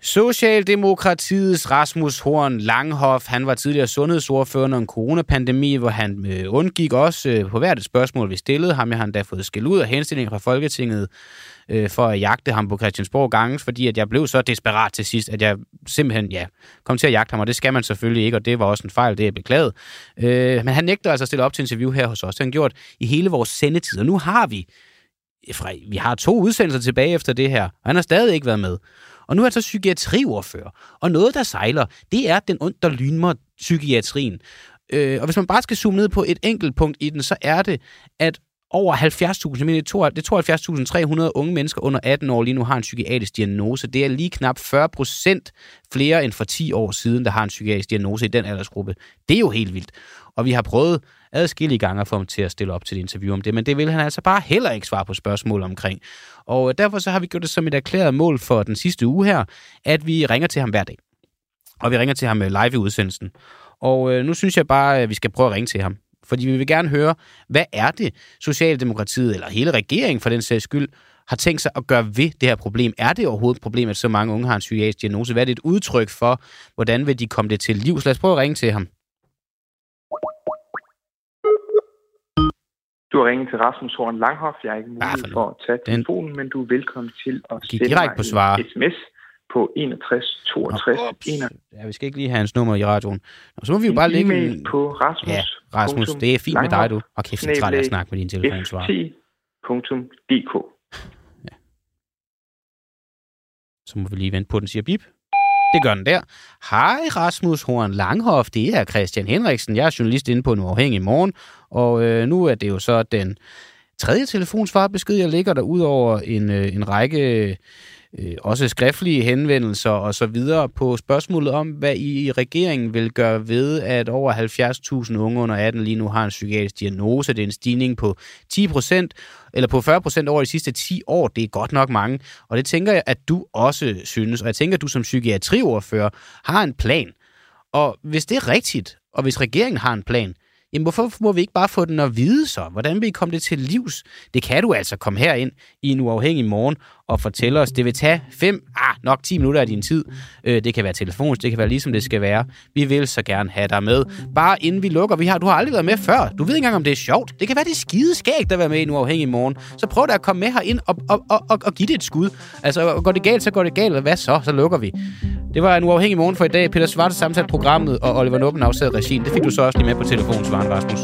Socialdemokratiets Rasmus Horn Langhoff, han var tidligere sundhedsordfører under en coronapandemi, hvor han øh, undgik også øh, på hvert et spørgsmål, vi stillede ham. Jeg har endda fået skæld ud af henstillinger fra Folketinget øh, for at jagte ham på Christiansborg gange, fordi at jeg blev så desperat til sidst, at jeg simpelthen ja, kom til at jagte ham, og det skal man selvfølgelig ikke, og det var også en fejl, det er beklaget. Øh, men han nægter altså at stille op til interview her hos os. Det har han gjort i hele vores sendetid, og nu har vi fra, vi har to udsendelser tilbage efter det her, og han har stadig ikke været med. Og nu er han så psykiatriordfører. Og noget, der sejler, det er den ondt, der lynmer psykiatrien. Øh, og hvis man bare skal zoome ned på et enkelt punkt i den, så er det, at over 70.000, det er 72.300 unge mennesker under 18 år lige nu har en psykiatrisk diagnose. Det er lige knap 40 procent flere end for 10 år siden, der har en psykiatrisk diagnose i den aldersgruppe. Det er jo helt vildt. Og vi har prøvet adskillige gange at få ham til at stille op til et interview om det, men det vil han altså bare heller ikke svare på spørgsmål omkring. Og øh, derfor så har vi gjort det som et erklæret mål for den sidste uge her, at vi ringer til ham hver dag. Og vi ringer til ham øh, live i udsendelsen. Og øh, nu synes jeg bare, at vi skal prøve at ringe til ham. Fordi vi vil gerne høre, hvad er det, Socialdemokratiet, eller hele regeringen for den sags skyld, har tænkt sig at gøre ved det her problem? Er det overhovedet et problem, at så mange unge har en psykiatrisk diagnose? Hvad er det et udtryk for? Hvordan vil de komme det til liv? Så lad os prøve at ringe til ham. Du har ringet til Rasmus Horn Langhoff. Jeg er ikke mulig for at tage telefonen, men du er velkommen til at sende mig på svar. en sms på 61 62 61. Ja, vi skal ikke lige have hans nummer i radioen. Og så må vi jo bare lægge en... på Rasmus. Ja, Rasmus, det er fint med dig, du. Og kæft, er at snakke med din telefonsvar. ft.dk ja. Så må vi lige vente på, at den siger bip. Det gør den der. Hej Rasmus Horn Langhoff, det er Christian Henriksen. Jeg er journalist inde på en uafhængig morgen, og øh, nu er det jo så den tredje telefonsvarbesked, jeg ligger der ud over en, øh, en række øh, også skriftlige henvendelser og så videre på spørgsmålet om, hvad I i regeringen vil gøre ved, at over 70.000 unge under 18 lige nu har en psykiatrisk diagnose. Det er en stigning på 10 procent, eller på 40 procent over de sidste 10 år. Det er godt nok mange. Og det tænker jeg, at du også synes. Og jeg tænker, at du som psykiatriordfører har en plan. Og hvis det er rigtigt, og hvis regeringen har en plan, jamen hvorfor må vi ikke bare få den at vide så? Hvordan vil I komme det til livs? Det kan du altså komme herind i en uafhængig morgen og fortælle os. Det vil tage 5, ah, nok 10 minutter af din tid. Øh, det kan være telefonisk, det kan være ligesom det skal være. Vi vil så gerne have dig med. Bare inden vi lukker, vi har, du har aldrig været med før. Du ved ikke engang, om det er sjovt. Det kan være, det er skide skægt at være med i en uafhængig morgen. Så prøv da at komme med herind og, og, og, og, og give det et skud. Altså, går det galt, så går det galt. Og hvad så? Så lukker vi. Det var en uafhængig morgen for i dag. Peter Svart samtalt programmet, og Oliver Nuppen afsagde regien. Det fik du så også lige med på telefonsvaren, Rasmus.